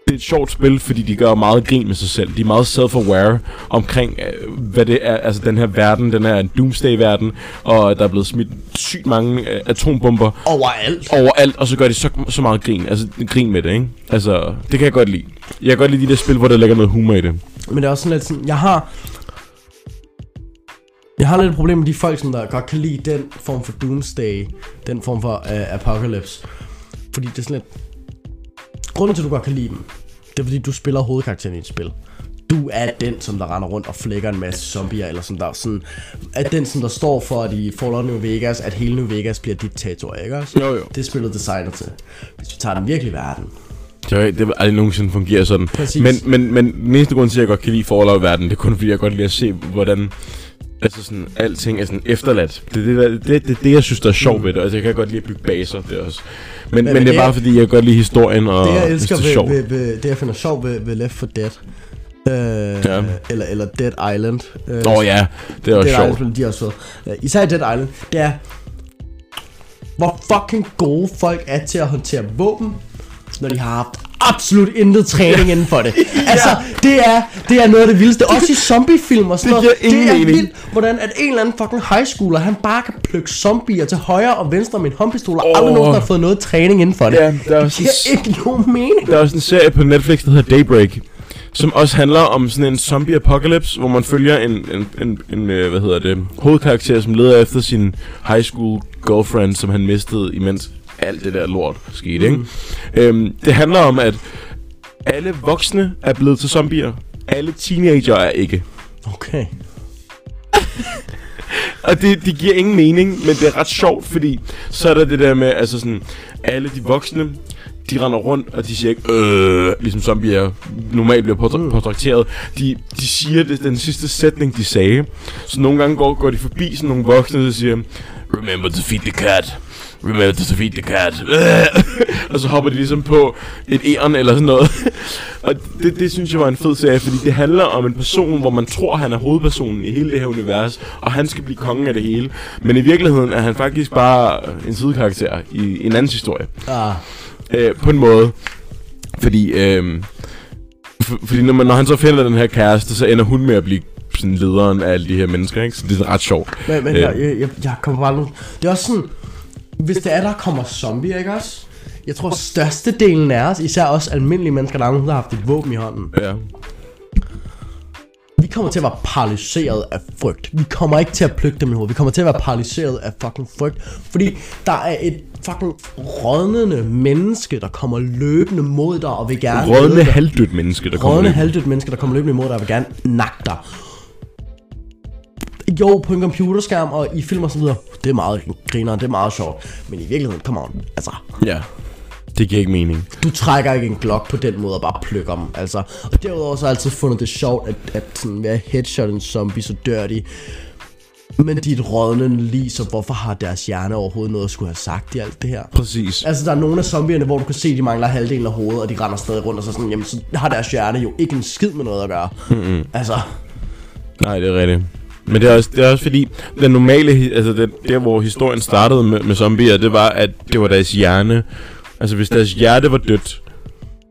Det er et sjovt spil, fordi de gør meget grin med sig selv. De er meget self-aware omkring, øh, hvad det er. Altså den her verden, den her doomsday-verden, og der er blevet smidt sygt mange øh, atombomber overalt. overalt, og så gør de så, så meget grin. Altså grin med det, ikke? Altså, det kan jeg godt lide. Jeg kan godt lide de der spil, hvor der ligger noget humor i det. Men det er også sådan lidt sådan, jeg har... Jeg har lidt et problem med de folk, som der godt kan lide den form for doomsday, den form for uh, apocalypse. Fordi det er sådan lidt... Grunden til, at du godt kan lide dem, det er fordi, du spiller hovedkarakteren i et spil. Du er den, som der render rundt og flækker en masse zombier, eller som der sådan... Er den, som der står for, at i Fallout New Vegas, at hele New Vegas bliver diktator, ikke også? Jo, jo. Det er spillet designer til. Hvis vi tager den virkelige verden, Det, det vil aldrig nogensinde fungere sådan. Præcis. Men, men, men den eneste grund til, at jeg godt kan lide Fallout-verden, det er kun fordi, jeg godt lide at se, hvordan altså sådan, alting er sådan efterladt. Det er det, der, det, det, det, jeg synes, der er sjovt ved det. Altså, jeg kan godt lide at bygge baser, det også. Men, men, Men- det er bare fordi, jeg kan godt lide historien, og det jeg elsker det er sjovt. ved, ved, det jeg finder sjovt ved, ved Left 4 Dead øh, Ja. eller, eller Dead Island øh, Åh oh, ja, det er også Dead sjovt. Island, de er også fede. Øh, Især i Dead Island, det er hvor fucking gode folk er til at håndtere våben, når de har haft absolut intet træning inden for det. [LAUGHS] Altså, det er, det er noget af det vildeste. Også i zombiefilm og sådan Det noget. det er mening. vildt, hvordan at en eller anden fucking high schooler, han bare kan plukke zombier til højre og venstre med en håndpistol, og Åh. aldrig nogen, der har fået noget træning inden for det. Ja, der er det giver ikke nogen mening. Der er også en serie på Netflix, der hedder Daybreak, som også handler om sådan en zombie apocalypse, hvor man følger en, en, en, en øh, hvad hedder det, hovedkarakter, som leder efter sin high school girlfriend, som han mistede, imens alt det der lort skete, ikke? Øhm, det handler om, at alle voksne er blevet til zombier. Alle teenager er ikke. Okay. [LAUGHS] Og det, det giver ingen mening, men det er ret sjovt, fordi så er der det der med, altså sådan, alle de voksne, de render rundt, og de siger ikke, øh, ligesom zombier normalt bliver portr- portrætteret. De, de siger det, den sidste sætning, de sagde. Så nogle gange går, går de forbi sådan nogle voksne, der siger, remember to feed the cat. Remember to feed the cat. og så hopper de ligesom på et æren eller sådan noget. og det, det synes jeg var en fed serie, fordi det handler om en person, hvor man tror, han er hovedpersonen i hele det her univers, og han skal blive kongen af det hele. Men i virkeligheden er han faktisk bare en sidekarakter i en andens historie. Ah, Øh, på en måde. Fordi, øh, for, fordi når, man, når han så finder den her kæreste, så ender hun med at blive sådan lederen af alle de her mennesker, ikke? Så det er ret sjovt. men, men Øh. jeg, jeg, jeg, jeg kommer bare nu. Det er også sådan, hvis det er, der kommer zombier, ikke også? Jeg tror, størstedelen af os, især os almindelige mennesker, der er nogen, der har haft et våben i hånden, Ja. vi kommer til at være paralyseret af frygt. Vi kommer ikke til at plukke dem i hovedet. Vi kommer til at være paralyseret af fucking frygt. Fordi der er et fucking rådnende menneske, der kommer løbende mod dig og vil gerne... Rådne halvdødt menneske, der kommer Rådne løbende. halvdødt menneske, der kommer løbende imod dig og vil gerne nakke dig. Jo, på en computerskærm og i film og så videre. Det er meget griner, det er meget sjovt. Men i virkeligheden, come on. Altså, Ja. Det giver ikke mening. du trækker ikke en glok på den måde og bare plukker dem. Altså. Og derudover så har jeg altid fundet det sjovt, at, at sådan, være headshot en zombie, så dør de. Men de er et rådnende lig, så hvorfor har deres hjerne overhovedet noget at skulle have sagt i alt det her? Præcis. Altså, der er nogle af zombierne, hvor du kan se, at de mangler halvdelen af hovedet, og de render stadig rundt, og så sådan, jamen, så har deres hjerne jo ikke en skid med noget at gøre. Mm-hmm. Altså, Nej, det er rigtigt. Men det er også, det er også fordi, den normale, altså den, der hvor historien startede med, med zombier, det var, at det var deres hjerne. Altså hvis deres hjerte var dødt,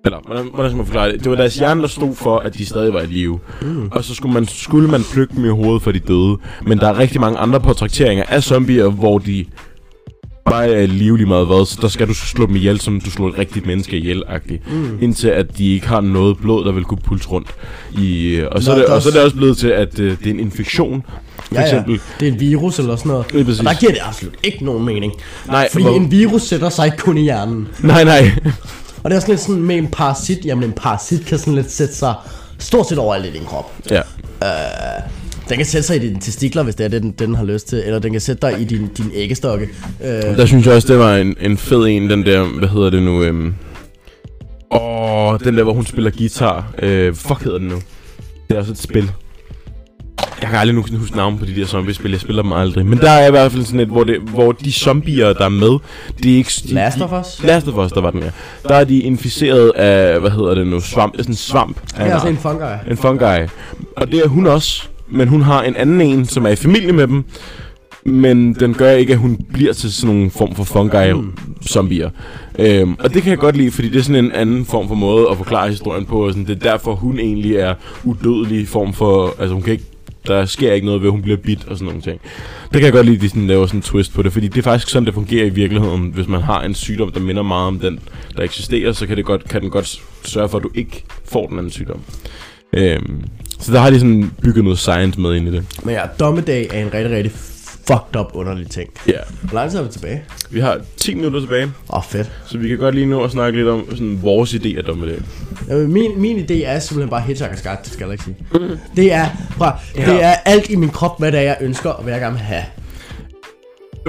eller hvordan, hvordan skal man forklare det? Det var deres hjerne, der stod for, at de stadig var i live. Mm. Og så skulle man, skulle man plukke dem i hovedet for de døde. Men der er rigtig mange andre portrætteringer af zombier, hvor de bare er livlig meget hvad, så der skal du slå dem ihjel, som du slår et rigtigt menneske ihjel -agtigt. mm. Indtil at de ikke har noget blod, der vil kunne pulse rundt. I, øh, og, så Nå, er det, og så er det også- blevet til, at øh, det er en infektion. For Ja, ja. eksempel. Det er et virus eller sådan noget. Lige præcis. Og der giver det absolut ikke nogen mening. Nej, Fordi hvor- en virus sætter sig ikke kun i hjernen. Nej, nej. [LAUGHS] Og det er også lidt sådan med en parasit. Jamen en parasit kan sådan lidt sætte sig stort set overalt i din krop. ja. Den kan sætte sig i dine testikler, hvis det er det, den, den har lyst til. Eller den kan sætte dig i din, din æggestokke. Øh, Der synes jeg også, det var en, en fed en, den der, hvad hedder det nu? Øhm, åh, den der, hvor hun spiller guitar. Øh, fuck hedder den nu? Det er også et spil. Jeg kan aldrig nogensinde huske navnet på de der zombiespil, jeg spiller dem aldrig. Men der er i hvert fald sådan et, hvor, det, hvor de zombier, der er med, de er ikke... De, Last of Us? Last of Us, der var den, ja. Der er de inficeret af, hvad hedder det nu, svamp, sådan en svamp. det er altså en fungi. En fungi. Og det er hun også. Men hun har en anden en, som er i familie med dem. Men den gør ikke, at hun bliver til sådan en form for fungi-zombier. Øhm, og det kan jeg godt lide, fordi det er sådan en anden form for måde at forklare historien på. Og sådan, det er derfor, hun egentlig er udødelig form for... Altså, hun kan ikke der sker ikke noget ved, at hun bliver bit og sådan nogle ting. Det kan jeg godt lide, at de sådan laver sådan en twist på det, fordi det er faktisk sådan, det fungerer i virkeligheden. Hvis man har en sygdom, der minder meget om den, der eksisterer, så kan, det godt, kan den godt sørge for, at du ikke får den anden sygdom. Øhm, så der har de sådan bygget noget science med ind i det. Men ja, dommedag er en rigtig, rigtig fucked up underlig ting. Ja. Hvor lang tid er vi tilbage? Vi har 10 minutter tilbage, Åh, oh, fedt. så vi kan godt lige nå at snakke lidt om sådan, vores idé af dommedag. Jamen, min, min idé er simpelthen bare Hitchhiker's Guide, jeg ikke sige. Det er, fra, Ja. det er alt i min krop, hvad det er, jeg ønsker, og hvad jeg gerne vil have.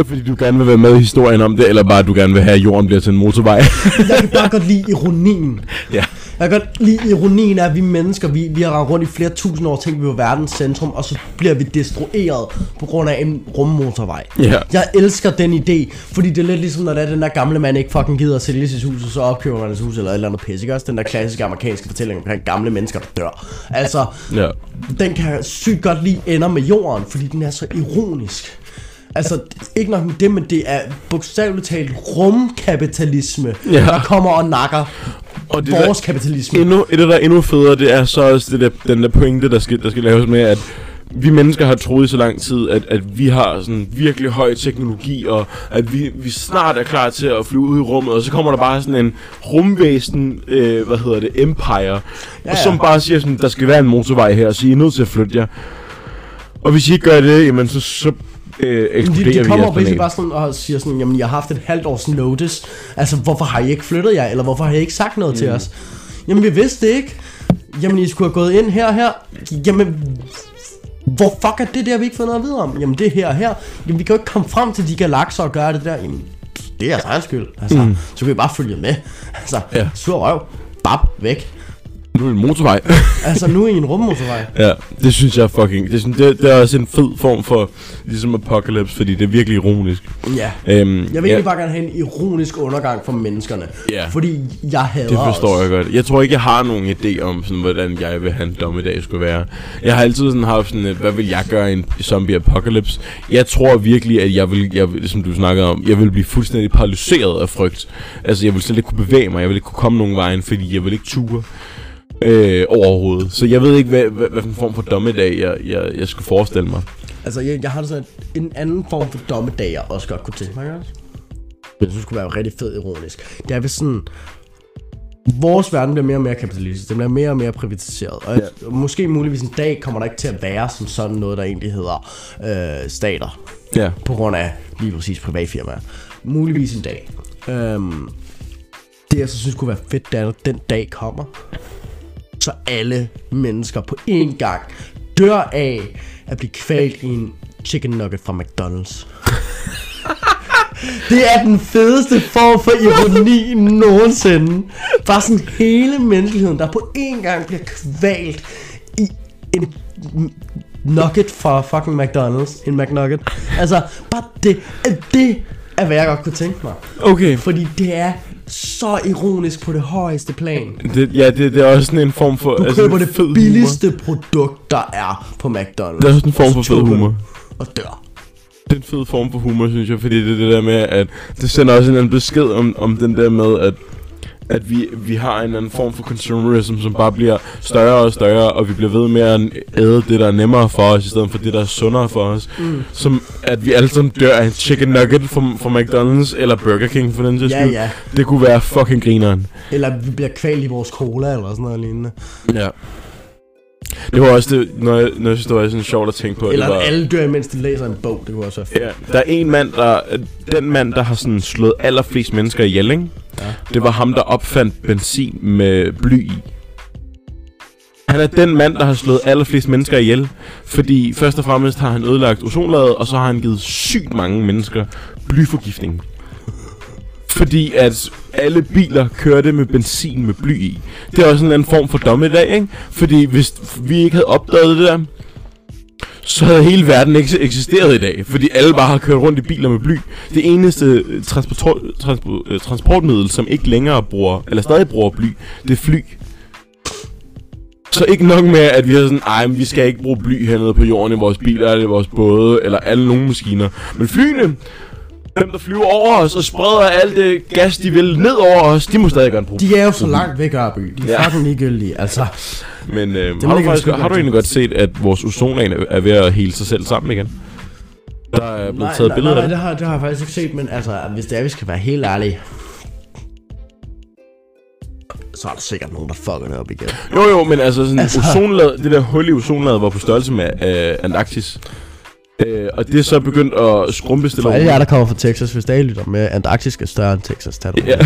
Fordi du gerne vil være med i historien om det, eller bare du gerne vil have, at jorden bliver til en motorvej. Jeg kan bare [LAUGHS] godt lide ironien. ja. Jeg kan godt lide ironien af, at vi mennesker, vi, vi har rundt i flere tusind år, tænkt vi var verdens centrum, og så bliver vi destrueret på grund af en rummotorvej. Ja. Jeg elsker den idé, fordi det er lidt ligesom, når det er den der gamle mand ikke fucking gider at sælge sit hus, og så opkøber man hans hus eller et eller andet pisse, ikke også? Den der klassiske amerikanske fortælling omkring gamle mennesker, der dør. Altså, Ja. den kan jeg sygt godt lide ender med jorden, fordi den er så ironisk. Altså, ikke nok med det, men det er bogstaveligt talt rumkapitalisme, Ja. der kommer og nakker Og det der- vores kapitalisme. Endnu, et af der er endnu federe, det er så også det der, den der pointe, der skal, der skal laves med, at vi mennesker har troet i så lang tid, at, at vi har sådan virkelig høj teknologi, og at vi, vi snart er klar til at flyve ud i rummet, og så kommer der bare sådan en rumvæsen, øh, hvad hedder det, empire, ja, Ja, og som bare siger sådan, der skal være en motorvej her, så I er nødt til at flytte jer. Og hvis I ikke gør det, jamen så, så øh, eksploderer de, de kommer planet. bare sådan og siger sådan, jamen jeg har haft et halvt års notice. Altså hvorfor har I ikke flyttet jer, eller hvorfor har I ikke sagt noget mm. til os? Jamen vi vidste det ikke. Jamen I skulle have gået ind her og her. Jamen hvor fuck er det der, vi ikke får noget at vide om? Jamen det er her og her. Jamen vi kan jo ikke komme frem til de galakser og gøre det der. Jamen det er jeres egen skyld. Altså, mm. så kan vi bare følge med. Altså, Ja. sur røv. Bap, væk. Nu er det en motorvej. [LAUGHS] Altså nu er I en rummotorvej. Ja, det synes jeg fucking... Det, synes, det, det er også en fed form for ligesom Apocalypse, fordi det er virkelig ironisk. Ja. Øhm, Jeg vil ja, egentlig bare gerne have en ironisk undergang for menneskerne. Ja. Fordi jeg hader det forstår os. jeg godt. Jeg tror ikke, jeg har nogen idé om, sådan, hvordan jeg vil have en dommedag skulle være. Jeg har altid sådan haft sådan, et, hvad vil jeg gøre i en zombie apocalypse? Jeg tror virkelig, at jeg vil, jeg som du snakkede om, jeg vil blive fuldstændig paralyseret af frygt. Altså, jeg vil slet ikke kunne bevæge mig, jeg vil ikke kunne komme nogen vejen, fordi jeg vil ikke ture. Øh, overhovedet. Så jeg ved ikke, hvad, hvad, hvad for en form for dommedag, jeg, jeg, jeg skulle forestille mig. Altså, jeg, jeg har sådan, en anden form for dommedag, jeg også godt kunne tænke mig? Jeg synes, det kunne være rigtig fed ironisk. Det er hvis sådan... Vores verden bliver mere og mere kapitalistisk. Den bliver mere og mere privatiseret. Og ja. måske muligvis en dag kommer der ikke til at være som sådan noget, der egentlig hedder øh, stater. Ja. På grund af lige præcis privatfirmaer. Muligvis en dag. Øhm, det jeg så synes kunne være fedt, det er, når den dag kommer. Så alle mennesker på én gang dør af at blive kvalt i en chicken nugget fra McDonald's. [LAUGHS] Det er den fedeste form for ironi nogensinde. Bare sådan hele menneskeligheden, der på én gang bliver kvalt i en nugget fra fucking McDonald's. En McNugget. Altså, bare det, det er hvad jeg godt kunne tænke mig. Okay. Fordi det er så ironisk på det højeste plan. Det, ja, det, det er også sådan en form for... Du altså, køber det fed humor. billigste produkt, der er på McDonald's. Det er også en form for fed humor. Og dør. Det er en fed form for humor, synes jeg, fordi det er det der med, at det sender også en anden besked om, om den der med, at at vi, vi har en eller anden form for consumerism, som bare bliver større og større, og vi bliver ved med at æde det, der er nemmere for os, i stedet for det, der er sundere for os. Mm. Som at vi alle sammen dør af en chicken nugget fra, fra McDonald's, eller Burger King for den sags Ja, skyld. ja. Det kunne være fucking grineren. Eller vi bliver kvalt i vores cola, eller sådan noget lignende. Ja. Det var også det, når jeg, når jeg synes, det var sådan sjovt at tænke på. Eller det var, at alle dør, imens de læser en bog. Det kunne også være. Ja, der er en mand, der... Den mand, der har sådan slået allerflest mennesker ihjel, ikke? Ja. Det var ham, der opfandt benzin med bly i. Han er den mand, der har slået allerflest mennesker ihjel. Fordi først og fremmest har han ødelagt ozonlaget, og så har han givet sygt mange mennesker blyforgiftning. Fordi at alle biler kørte med benzin med bly i. Det er også en eller anden form for dommedag, ikke? Fordi hvis vi ikke havde opdaget det der, så havde hele verden ikke eksisteret i dag, fordi alle bare har kørt rundt i biler med bly. Det eneste øh, transport, transport, øh, transportmiddel, som ikke længere bruger, eller stadig bruger bly, det er fly. Så ikke nok med, at vi har sådan, ej, men vi skal ikke bruge bly hernede på jorden i vores biler, eller i vores både, eller alle nogle maskiner. Men flyene, dem der flyver over os og spreder alt det gas, de vil ned over os, de må stadig godt bruge De er jo så langt væk af by. De er Ja. fucking ligegyldige. Altså, Men øh, har, du faktisk, har du egentlig godt set, at vores ozonlag er- ved at hele sig selv sammen igen? Der er blevet taget billeder nej, af nej, det. det har, det har jeg faktisk ikke set, men altså, hvis det er, vi skal være helt ærlige, så er der sikkert nogen, der fucker det op igen. Jo jo, men altså sådan altså... ozonlaget, det der hul i ozonlaget var på størrelse med øh, Antarktis. Øh, og det er så begyndt at skrumpe stille For alle jer, der kommer fra Texas, hvis der er lytter med, Antarktis er større end Texas, tag Ja, [LAUGHS]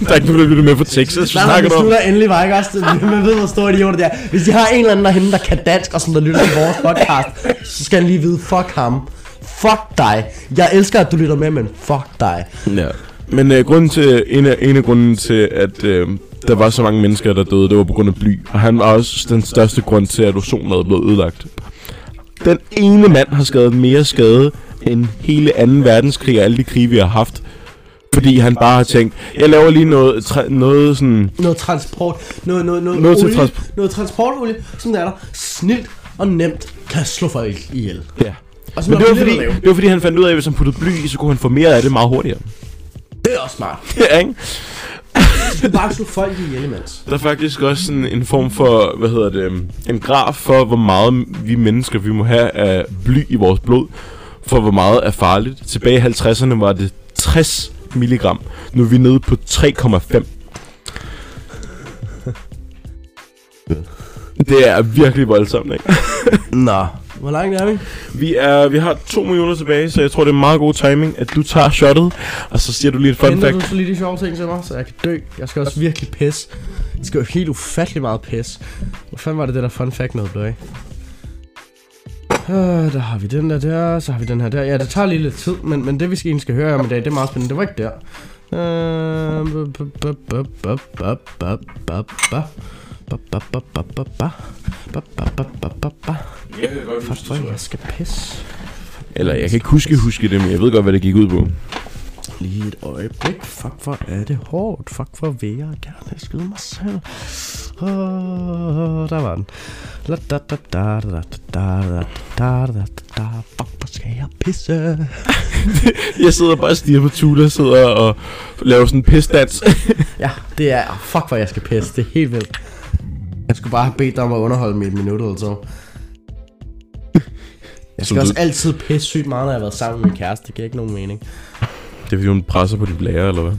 der er ikke nogen, der lytter med fra Texas. Nej, Hvad nej, snakker vi om? slutter endelig bare ikke også. [LAUGHS] Man ved, hvor store idioter det er. Hvis de har en eller anden derhenne, der kan dansk, og som der lytter til vores podcast, så skal han lige vide, fuck ham. Fuck dig. Jeg elsker, at du lytter med, men fuck dig. Ja. Men øh, grunden til, en, af, en af grunden til, at øh, der var så mange mennesker, der døde, det var på grund af bly. Og han var også den største grund til, at ozonlaget blev ødelagt. Den ene mand har skadet mere skade end hele 2. verdenskrig og alle de krige, vi har haft. Fordi han bare har tænkt, jeg laver lige noget, træ, noget sådan... Noget transport, noget, noget, noget, Noget olie, transport. noget transportolie, som der er der snilt og nemt kan slå folk ihjel. Ja. Og Men det var, fordi, det var fordi, han fandt ud af, at hvis han puttede bly i, så kunne han få mere af det meget hurtigere. Det er også smart. [LAUGHS] ja, ikke? Skal bare slå folk ihjel imens. Der er faktisk også sådan en form for, hvad hedder det, en graf for, hvor meget vi mennesker, vi må have af bly i vores blod, for hvor meget er farligt. Tilbage i 50'erne var det 60 milligram. Nu er vi nede på 3,5. Det er virkelig voldsomt, ikke? Nå, hvor langt er vi? Vi, er, vi har to minutter tilbage, så jeg tror, det er meget god timing, at du tager shottet, og så siger du lige et fun fact. du så lige de sjove ting til mig, så jeg kan dø. Jeg skal også virkelig pisse. Det skal jo helt ufattelig meget pisse. Hvor fanden var det, det der fun fact noget blev af? Øh, der har vi den der der, så har vi den her der. Ja, det tager lige lidt tid, men, men det vi skal, egentlig skal høre om i dag, det er meget spændende. Det var ikke der. Øh, Fuck, hvor jeg skal pisse. Eller jeg kan ikke huske, huske det, men jeg ved godt, hvad det gik ud på. Lige et øjeblik. Fuck, hvor er det hårdt. Fuck, hvor vil jeg gerne skyde mig selv. Oh, der var den. La da da da da da da da da da da Fuck, hvor skal jeg pisse? [LAUGHS] Jeg sidder bare og stiger på Tula, sidder og laver sådan en pisdans. Ja, det er... Fuck, hvor jeg skal pisse. Det er helt vildt. Jeg skulle bare have bedt dig om at underholde mig et minut eller så. Jeg skal Som også du- altid pisse sygt meget, når jeg har været sammen med min kæreste. Det giver ikke nogen mening. Det er fordi, hun presser på dit blære, eller hvad?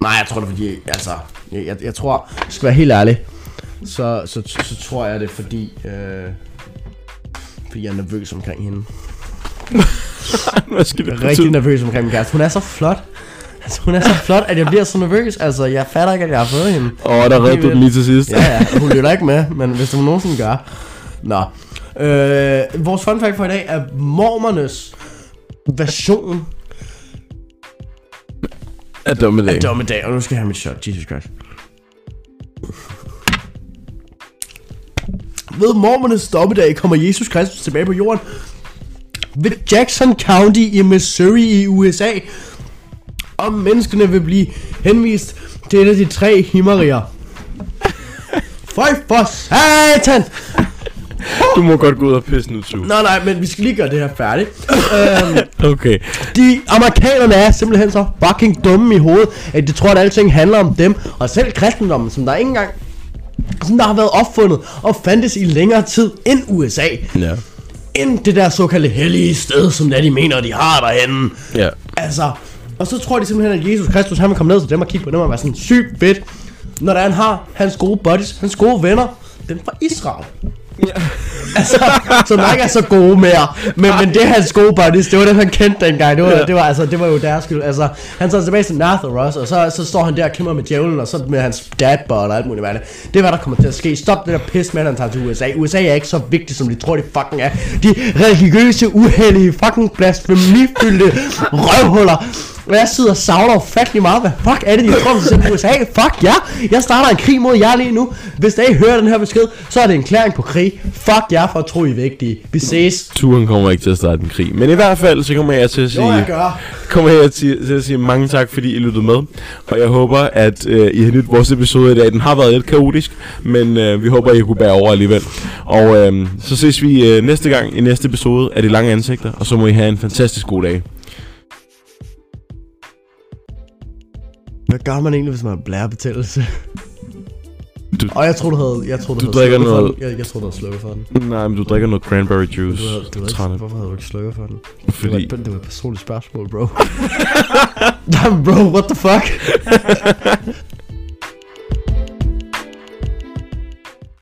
Nej, jeg tror det er fordi, altså, jeg, jeg, jeg tror, jeg skal være helt ærlig, så, så, så, så tror jeg det er fordi, øh, fordi jeg er nervøs omkring hende. [LAUGHS] hvad skal Jeg det er rigtig nervøs omkring min kæreste. Hun er så flot. Altså, hun er så flot, at jeg bliver så nervøs. Altså, jeg fatter ikke, at jeg har fået hende. Åh, oh, der redde du den lige til sidst. Ja, ja, hun lytter ikke med, men hvis hun nogensinde gør. Nå. Øh, vores fun fact for i dag er mormernes version Af dommedag. af dommedag. Og nu skal jeg have mit shot. Jesus Christ. Ved mormernes dommedag kommer Jesus Kristus tilbage på jorden ved Jackson County i Missouri i USA. Og menneskene vil blive henvist til et af de tre himmeriger. Føj for satan! Du må godt gå ud og pisse nu, Tue. Nej, nej, men vi skal lige gøre det her færdigt. øhm, Okay. de amerikanerne er simpelthen så fucking dumme i hovedet, at de tror, at alting handler om dem. Og selv kristendommen, som der ikke engang som der har været opfundet og fandtes i længere tid end USA. Ja. End det der såkaldte hellige sted, som der de mener, de har derhenne. Ja. Altså, og så tror de simpelthen, at Jesus Kristus, han vil komme ned til dem og kigge på dem og være sådan sygt fedt. Når der han har hans gode buddies, hans gode venner, dem fra Israel. Ja. [LAUGHS] altså, som ikke er så gode mere. Men, men det er hans gode buddies, det var dem, han kendte dengang. Det var, Ja. det var, altså, det var jo deres skyld. Altså, han tager tilbage til Natharos, og så, så står han der og kæmper med djævlen, og så med hans dadbot og alt muligt andet. Det er, hvad der kommer til at ske. Stop det der pis med, at han tager til USA. USA er ikke så vigtigt, som de tror, det fucking er. De religiøse, uheldige, fucking blasfemifyldte røvhuller. Og jeg sidder og savler ufattelig meget. Hvad fuck er det, de tror, de sender USA? Fuck ja! Jeg starter en krig mod jer lige nu. Hvis ikke hører den her besked, så er det en klæring på krig. Fuck jer for at tro, I er vigtige. Vi ses. Turen kommer ikke til at starte en krig. Men i hvert fald, så kommer jeg til at sige... Jo, jeg gør. kommer jeg til, til at sige mange tak, fordi I lyttede med. Og jeg håber, at øh, I har nydt vores episode i dag. Den har været lidt kaotisk, men øh, vi håber, I kunne bære over alligevel. Og øh, så ses vi øh, næste gang i næste episode af De Lange Ansigter, og så må I have en fantastisk god dag. Hvad gør man egentlig, hvis man har blærebetændelse? Du- Og jeg tror du havde, jeg tror, du, Du havde drikker noget- den. Jeg, jeg tror du havde slukket for den. Nej, men du drikker noget cranberry juice. Du havde, du havde ikke, hvorfor havde du ikke slukket for den? Fordi... Det var, det var et personligt spørgsmål, bro. [LAUGHS] Damn, bro, what the fuck? [LAUGHS]